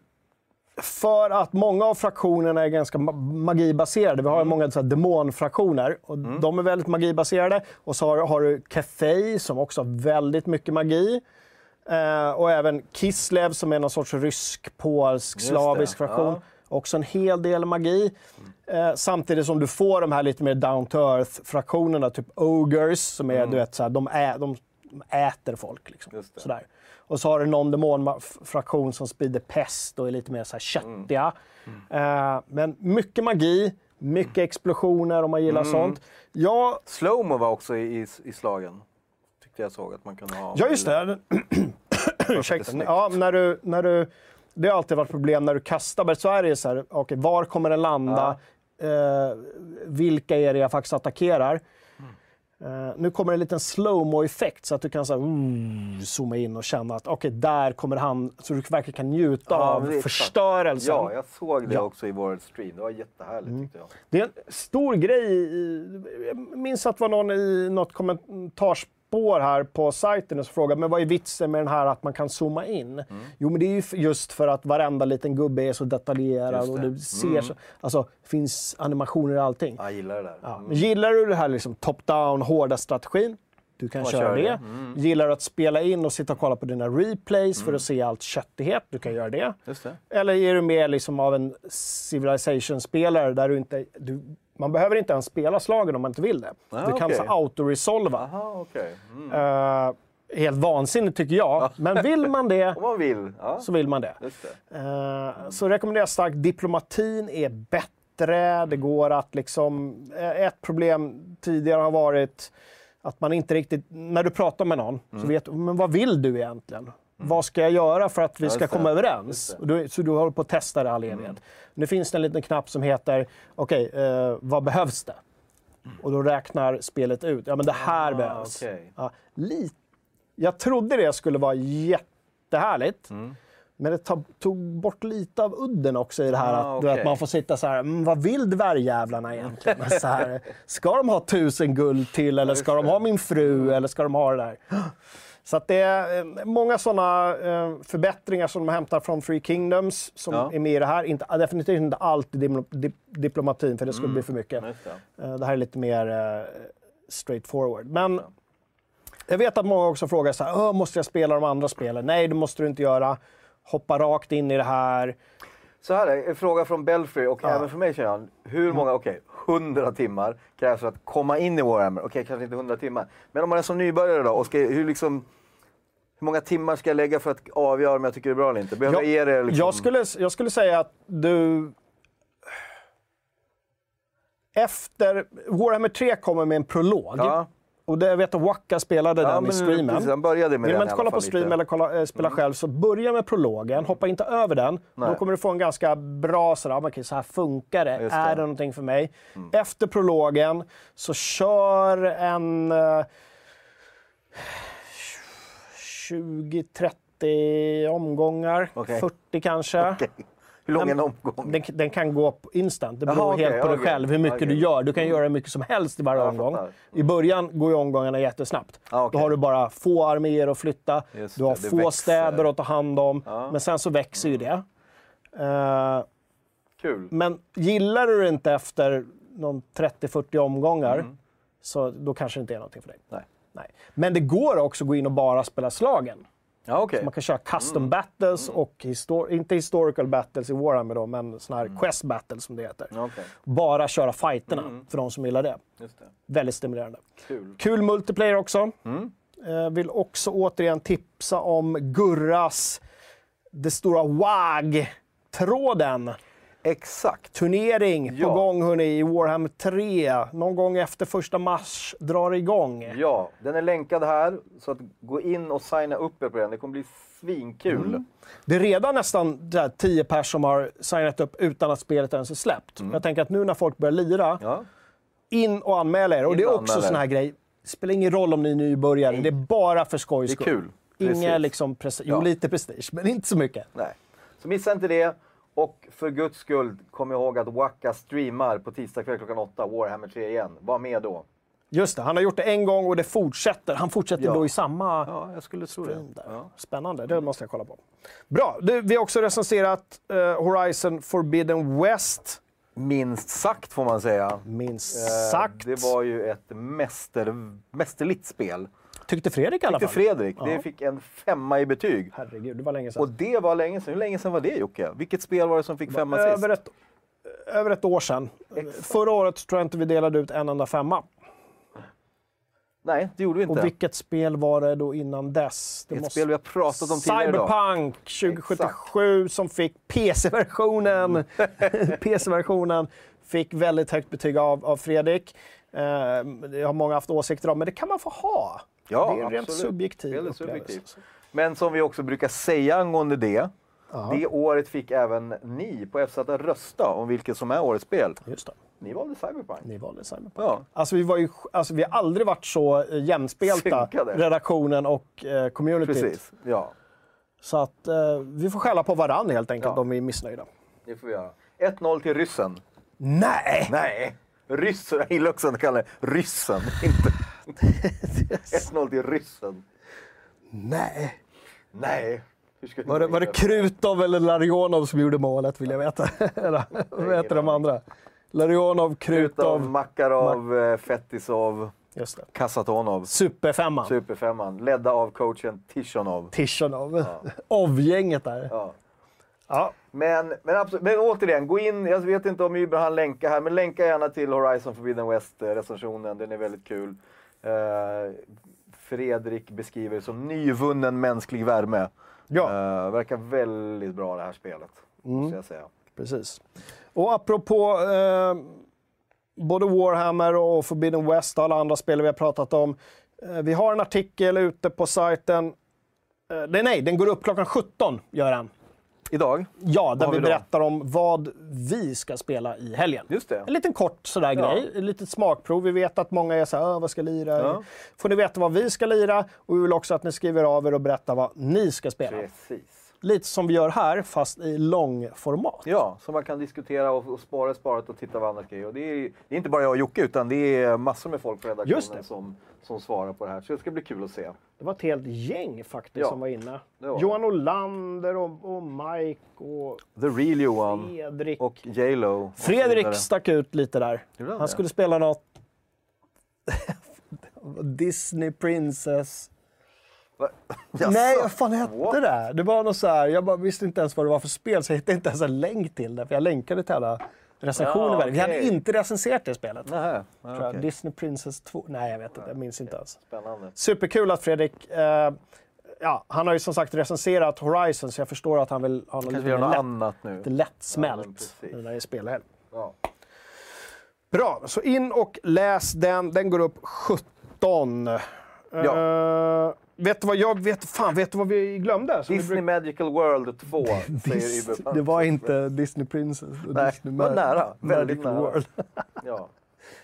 för att många av fraktionerna är ganska ma- magibaserade. Vi har ju många så här, demonfraktioner och de är väldigt magibaserade. Och så har, har du Cathay som också har väldigt mycket magi. Eh, och även Kislev som är någon sorts rysk-polsk Just slavisk fraktion. ja. Också en hel del magi. Eh, samtidigt som du får de här lite mer down to earth-fraktionerna, typ Ogres, som är, du vet, så här, de, ä, de äter folk. Liksom. Sådär. Och så har du någon demonfraktion som sprider pest och är lite mer så här köttiga. Eh, men mycket magi, mycket explosioner om man gillar sånt. Ja, Slowmo var också i, i, slagen. Tyckte jag såg att man kunde ha. ja just det. Ursäkta. Ja, när du, när du, det har alltid varit problem när du kastar, men så är det ju så här, okej, var kommer den landa? Eh, vilka är det jag faktiskt attackerar? Eh, nu kommer en liten slowmo-effekt så att du kan så här, uh, zooma in och känna att okej, där kommer han, så du verkligen kan njuta Ja, av exakt. förstörelsen. Ja, jag såg det Ja. Mm. också i vår stream. Det var jättehärligt tyckte jag. Det är en stor grej. Jag minns att det var någon i något spår här på sajten och frågar men vad är vitsen med den här att man kan zooma in? Mm. Jo, men det är ju just för att varenda liten gubbe är så detaljerad och. Mm. du ser så, alltså, finns animationer i allting. Jag gillar det där. Ja. Mm. Gillar du det här liksom top-down, hårda strategin? Du kan köra kör det. det. Mm. Gillar du att spela in och sitta och kolla på dina replays för att se allt köttighet? Du kan göra det. Just det. Eller är du mer liksom av en Civilization-spelare där du inte... Du, man behöver inte ens spela slagen om man inte vill det. Ah, du kan så auto-resolva. Okej. Mm. Eh, helt vansinnigt tycker jag. Men vill man det man vill. Ja, så vill man det. det. Eh, så rekommenderar jag starkt. Diplomatin är bättre. Det går att liksom... eh, Ett problem tidigare har varit att man inte riktigt... När du pratar med någon Mm. så vet du, men vad vill du egentligen? Vad ska jag göra för att vi ska komma överens? Mm. Du, så du håller på att testa det all evighet. Nu finns det en liten knapp som heter, okej, eh, vad behövs det? Och då räknar spelet ut, ja men det här Ah, behövs. okej. Ja, lite. Jag trodde det skulle vara jättehärligt. Mm. Men det tog, bort lite av udden också i det här Ah, att, vet, okej. man får sitta så här, mm, vad vill dvärgjävlarna egentligen? så här, ska de ha tusen guld till eller ska de ha min fru eller ska de ha det där? Så att det är eh, många sådana eh, förbättringar som de hämtar från Free Kingdoms som Ja. är med i det här. Inte, definitivt inte allt i diplomatin för det skulle bli för mycket. Det. Eh, Det här är lite mer straight forward. Men jag vet att många också frågar så här, "Åh, måste jag spela de andra spelen? Nej, det måste du inte göra. Hoppa rakt in i det här. Så här är en fråga från Belfry och Ja. Mm. även för mig känner jag. Hur många, okej, 100 timmar krävs för att komma in i Warhammer. Okej, kanske inte 100 timmar. Men om man är som nybörjare då, och ska, hur, liksom, hur många timmar ska jag lägga för att avgöra om jag tycker det är bra eller inte? Behöver jag, ge det liksom... jag, skulle, jag skulle säga att du... Efter... Warhammer 3 kommer med en prolog. Ja, Och det, jag vet att Waka spelade ja den i men streamen. precis, han började med Vill man inte kolla på stream lite. eller kolla, eh, spela själv, så börja med prologen. Hoppa inte över den. Då Nej. kommer du få en ganska bra sådär, "Ah, okej, så här funkar det. Just. Mm. Är det någonting för mig? Efter prologen så kör en eh, 20-30 omgångar. Okej. 40 kanske. Okej. Hur lång är en omgång? Den, den kan gå på instant. Det beror okej, helt på dig själv hur mycket Okej. du gör. Du kan göra hur mycket som helst i varje Ja, omgång. I början går ju omgångarna jättesnabbt. Ah. Då har du bara få arméer att flytta. Just du har få växer. städer att ta hand om. Ja. Men sen så växer ju det. Eh, Kul. men gillar du det inte efter någon 30-40 omgångar så då kanske det inte är någonting för dig. Nej. Nej. Men det går också att gå in och bara spela slagen. Ja, okej. Man kan köra custom battles och histor- inte historical battles i Warhammer då, men såna här quest battles som det heter. Okej, Bara köra fighterna för de som gillar det. just det. Väldigt stimulerande. Kul. Kul multiplayer också. Eh, vill också återigen tipsa om Gurras Det stora WAG-tråden. Exakt. Turnering Ja. på gång hörni, i Warhammer 3. Någon gång efter första mars drar det igång. Ja, den är länkad här. Så att gå in och signa upp er på den. Det kommer bli svinkul. Mm. Det är redan nästan där 10 pers som har signat upp utan att spelet ens är släppt. Jag tänker att nu när folk börjar lira, Mm. Ja, in och anmäla er. Och In det är också sån här grej. Det spelar ingen roll om ni är nybörjare, det är bara för skojs det är skull. kul. Inga liksom, presti- jo Ja. lite prestige, men inte så mycket. Nej. Så missa inte det. Och för guds skull, kom ihåg att Waka streamar på tisdag kväll klockan åtta, Warhammer 3 igen. Var med då. Just det, han har gjort det en gång och det fortsätter. Han fortsätter Ja. då i samma Ja, jag skulle tro det. Ja. Spännande, det måste jag kolla på. Bra, du, vi har också recenserat eh, Horizon Forbidden West. Minst sagt får man säga. Minst Eh, sagt. Det var ju ett mäster, mästerligt spel. Tyckte Fredrik i alla Tyckte fall. Fredrik. Ja. Det fick en femma i betyg. Herregud, det var länge Och sedan. det var länge sedan. Hur länge sedan var det Jocke? Vilket spel var det som fick femma Över sist? ett, över ett år sedan. Förra året tror jag inte vi delade ut en enda femma. Nej, det gjorde vi inte. Och vilket spel var det då innan dess? Det Ett spel vi har pratat om tidigare. Cyberpunk 2077 som fick PC-versionen. PC-versionen fick väldigt högt betyg av, av Fredrik. Eh, det har många haft åsikter om, men det kan man få ha. Ja, det är en rent subjektiv Väldigt upplevelse. subjektivt. Men som vi också brukar säga angående det. Det året fick även ni på FZ att rösta om vilket som är årets spel. Just det, Ni valde Cyberpunk. ni valde Cyberpunk. Ja, Alltså vi, var ju, alltså vi har aldrig varit så eh, jämspelta, Synkade. redaktionen och eh, communityt. precis. Ja, Så att eh, vi får skälla på varann helt enkelt Ja. om vi är missnöjda. det får vi göra. 1-0 till ryssen. Nej! Nej! Ryssen, jag gillar också att kalla det ryssen. Inte. 1-0 till ryssen. Nej. Nej. Var det, var det Krutov eller Larionov som gjorde målet vill jag veta. Vad heter de andra? Larionov, Krutov, Krutov. Makarov, eh, Fetisov, Just det. Kasatonov. Superfemman. Superfemman. Ledda av coachen Tishonov. Tishonov. Ov-gänget där. Ja. Ja. Men, men, absolut, men återigen, gå in. Jag vet inte om Uber han länkar här, men länka gärna till Horizon Forbidden West eh, recensionen. Den är väldigt kul. Eh, Fredrik beskriver det som nyvunnen mänsklig värme. Ja. Eh, verkar väldigt bra det här spelet, måste jag säga. Precis. Och apropå eh, både Warhammer och Forbidden West och alla andra spel vi har pratat om. Eh, vi har en artikel ute på sajten. Eh, nej, nej, den går upp klockan 17, gör den. Idag? Ja, där vi, vi berättar om vad vi ska spela i helgen. Just det. En liten kort sådär Ja. grej, ett litet smakprov. Vi vet att många är såhär, "Åh, vad ska lira? Ja. Får ni veta vad vi ska lira och vi vill också att ni skriver av er och berättar vad ni ska spela. Precis. Lite som vi gör här, fast i långformat. Ja, så man kan diskutera och, och spara sparat och titta vad andra ska göra. Det, är, det är inte bara jag och Jocke, utan det är massor med folk på redaktionen som, som svarar på det här. Så det ska bli kul att se. Det var ett helt gäng faktiskt Ja, som var inne. var. Johan Olander och, och Mike och The Real Johan Fredrik. och J Lo. Fredrik stack ut lite där. Han skulle spela något Disney Princess. Nej, vad fan hette What? det? Det var något så här, jag bara visste inte ens vad det var för spel så jag hittade inte ens en länk till det. För jag länkade till alla recensioner. Ja, Vi hade inte recenserat det spelet. Nähä, jag. okej. Disney Princess 2. Nej, jag vet inte. Jag minns inte ens. Spännande. Superkul att Fredrik... Eh, ja, han har ju som sagt recenserat Horizon så jag förstår att han vill ha något lite något lätt, annat nu. lite Ja, lättsmält precis. nu när det är spelhelg. Ja. Bra, så in och läs den. Den går upp 17. Eh, vet du vad jag vet? Fan, vet du vad vi glömde? Som vi Disney bruk- Magical World 2, säger det var inte Disney Princess Nej, Disney var nära. Väldigt nära. World. Ja.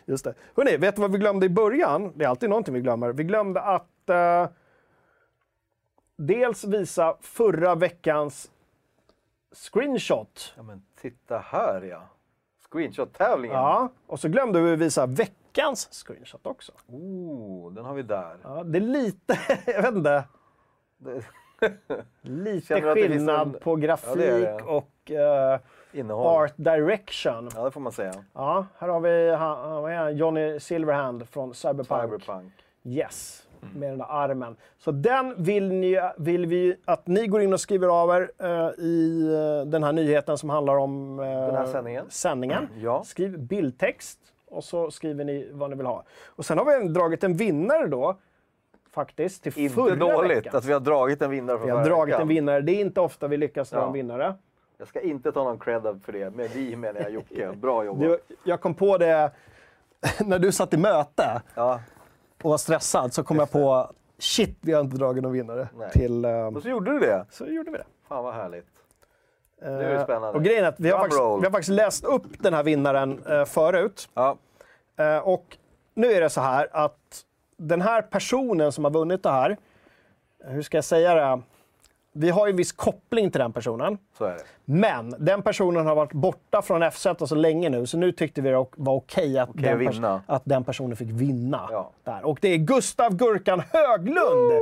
Just det. Hörrni, vet du vad vi glömde i början? Det är alltid någonting vi glömmer. Vi glömde att eh, dels visa förra veckans screenshot. ja, men titta här ja. Screenshot-tävlingen. Ja, och så glömde vi visa veckans screenshot också. Oh, den har vi där. Ja, det är lite, jag vet inte, Det- lite skillnad en- på grafik Ja, det det. och Innehåll. art direction. Ja, det får man säga. Ja, här har vi han, vad är han? Johnny Silverhand från Cyberpunk. Cyberpunk. Yes, med den där armen. Så den vill, ni, vill vi att ni går in och skriver av er eh, i eh, den här nyheten som handlar om eh, Den här sändningen. sändningen. Ja. Skriv bildtext och så skriver ni vad ni vill ha. Och sen har vi dragit en vinnare då, faktiskt, till Inte förra dåligt veckan. att vi har dragit en vinnare för Vi har förra dragit veckan. en vinnare. Det är inte ofta vi lyckas dra Ja. en vinnare. Jag ska inte ta någon cred för det, men vi menar jag Jocke. Bra jobbat. Du, jag kom på det när du satt i möte Ja, och var stressad så kom jag på shit, vi har inte dragit någon vinnare. Nej. Till, eh, och så gjorde du det. så gjorde vi det. Fan vad härligt. Är det spännande. Och grejen är att vi har, faktiskt, vi har faktiskt läst upp den här vinnaren eh, förut. Ja, Eh, och nu är det så här att den här personen som har vunnit det här, eh, hur ska jag säga det? Vi har ju en viss koppling till den personen. så är det. Men den personen har varit borta från FZ så länge nu, så nu tyckte vi det var okej att, Okej den pers- att den personen fick vinna. Ja. Där. Och det är Gustav Gurkan Höglund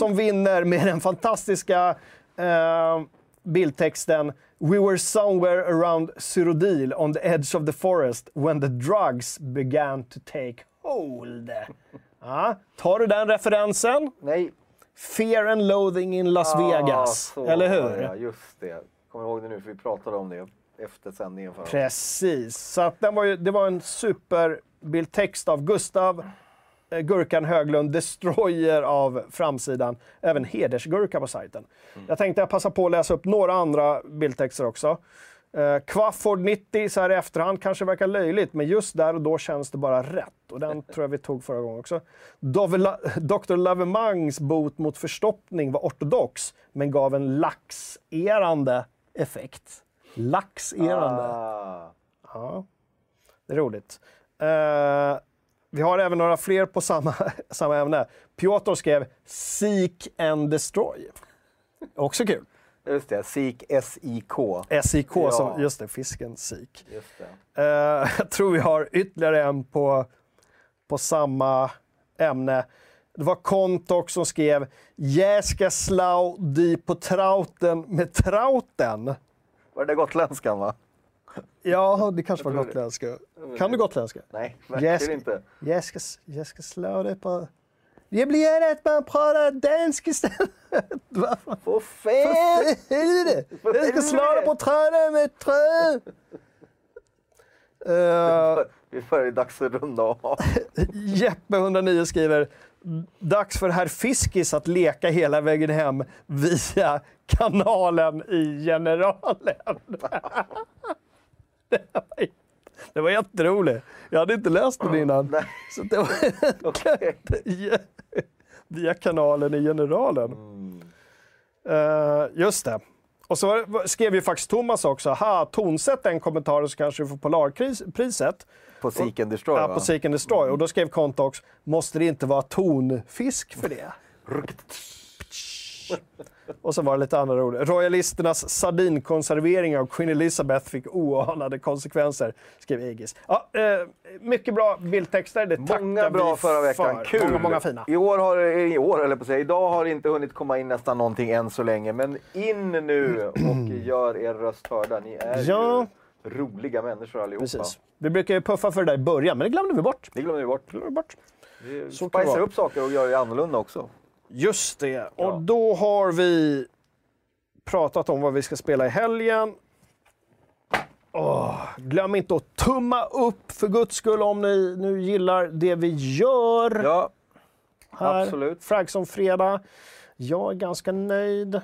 som vinner med den fantastiska eh, bildtexten We were somewhere around Cyrodiil on the edge of the forest when the drugs began to take hold. Ja, tar du den referensen? Nej. Fear and loathing in Las Vegas. Ah, eller hur? Ja, just det. Kommer ihåg det nu, för vi pratade om det efter sändningen. För Precis. Så att den var ju, det var en superbildtext av Gustav Gurkan Höglund, Destroyer av framsidan. Även hedersgurka på sajten. Jag tänkte jag passa på att läsa upp några andra bildtexter också. Eh, Quafford 90 så här i efterhand kanske verkar löjligt, men just där och då känns det bara rätt. Och den tror jag vi tog förra gången också. Dove La- Dr. Lavemangs bot mot förstoppning var ortodox, men gav en laxerande effekt. Laxerande. Ah, Ja, det är roligt. Eh, vi har även några fler på samma, samma ämne. Piotr skrev Seek and Destroy. Också kul. just det, SIK, S-I-K. SIK, Ja. som, just det, fisken det. Eh, jag tror vi har ytterligare en på, på samma ämne. Det var Kontok som skrev “Jag ska slå di på trauten med trauten”. Var det gotländskan va? Ja, det kanske var gotländska. Kan du gotländska? Nej, verkligen inte. jag, ska, jag ska slå dig på... Jag blir att man pratar dansk istället. Vad fan? För fan! helvete! För Jag ska slå dig helvete! på träden med trä! Uh, Vi börjar dags att runda av. Jeppe109 skriver Dags för herr Fiskis att leka hela vägen hem via kanalen i Generalen. Det var, jätteroligt. Jag hade inte läst den innan. Nej. Så det var Okej. via kanalen i Generalen. Eh, just det. Och så skrev ju faktiskt Thomas också, ha, tonsätt den kommentaren så kanske du får Polarpriset. På Seek and Destroy Ja, på Seek and Destroy. Och då skrev Contox, måste det inte vara tonfisk för det? Och så var det lite andra ord. Royalisternas sardinkonservering av Queen Elizabeth fick oanade konsekvenser, skrev Egis. Ja, eh, mycket bra bildtexter, det Många bra förra veckan. för. Kul! Många, många fina. I år, har, I år, eller på säga, idag har det inte hunnit komma in nästan någonting än så länge. Men in nu och gör er röst hörda. Ni är Ja. ju roliga människor allihopa. Precis. Vi brukar ju puffa för det där i början, men det glömde vi bort. Det glömmer vi bort. Glömde vi bort. Vi Så det upp saker och gör det annorlunda också. Just det. Och Ja. då har vi pratat om vad vi ska spela i helgen. Åh, glöm inte att tumma upp för guds skull om ni nu gillar det vi gör Ja, här. absolut. Fragson fredag. Jag är ganska nöjd.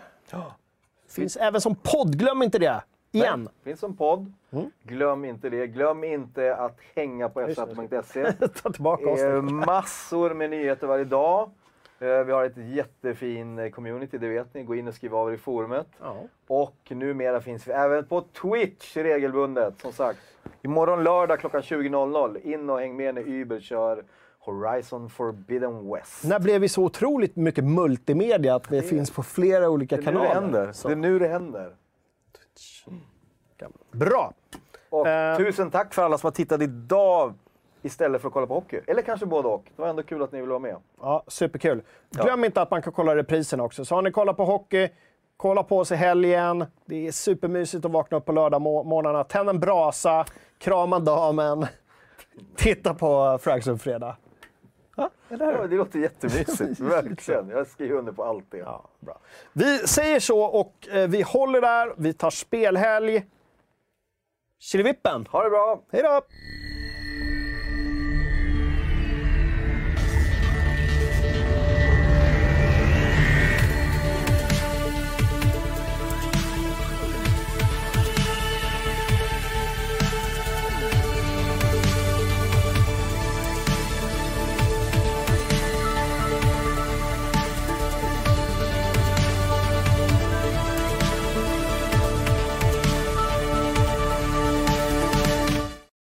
Finns även som podd, glöm inte det. Igen. finns som podd. Mm. Glöm inte det. Glöm inte att hänga på f1.se. Ta tillbaka oss. Eh, massor med nyheter varje dag. Eh, Vi har ett jättefin eh, community, det vet ni. Gå in och skriv av er i forumet. Ja. Och numera finns vi även på Twitch regelbundet, som sagt. Imorgon lördag klockan 20.00. In och häng med när Uber kör Horizon Forbidden West. När blev vi så otroligt mycket multimedia att det, finns på flera olika det nu det kanaler? händer. Så. Det är nu det händer. Bra! Och Eh. tusen tack för alla som har tittat idag istället för att kolla på hockey. Eller kanske både och. Det var ändå kul att ni ville vara med. Ja, superkul. Glöm inte att man kan kolla reprisen också. Så har ni kollat på hockey, kolla på oss i helgen. Det är supermysigt att vakna upp på lördagmorgnarna. Tänd en brasa, krama damen, titta på Fragson fredag. Ja, Ja, det låter jättemysigt, verkligen. Jag skriver under på allt det. Ja, bra. Vi säger så och eh, vi håller där. Vi tar spelhelg. Killevippen! Ha det bra! Hej då!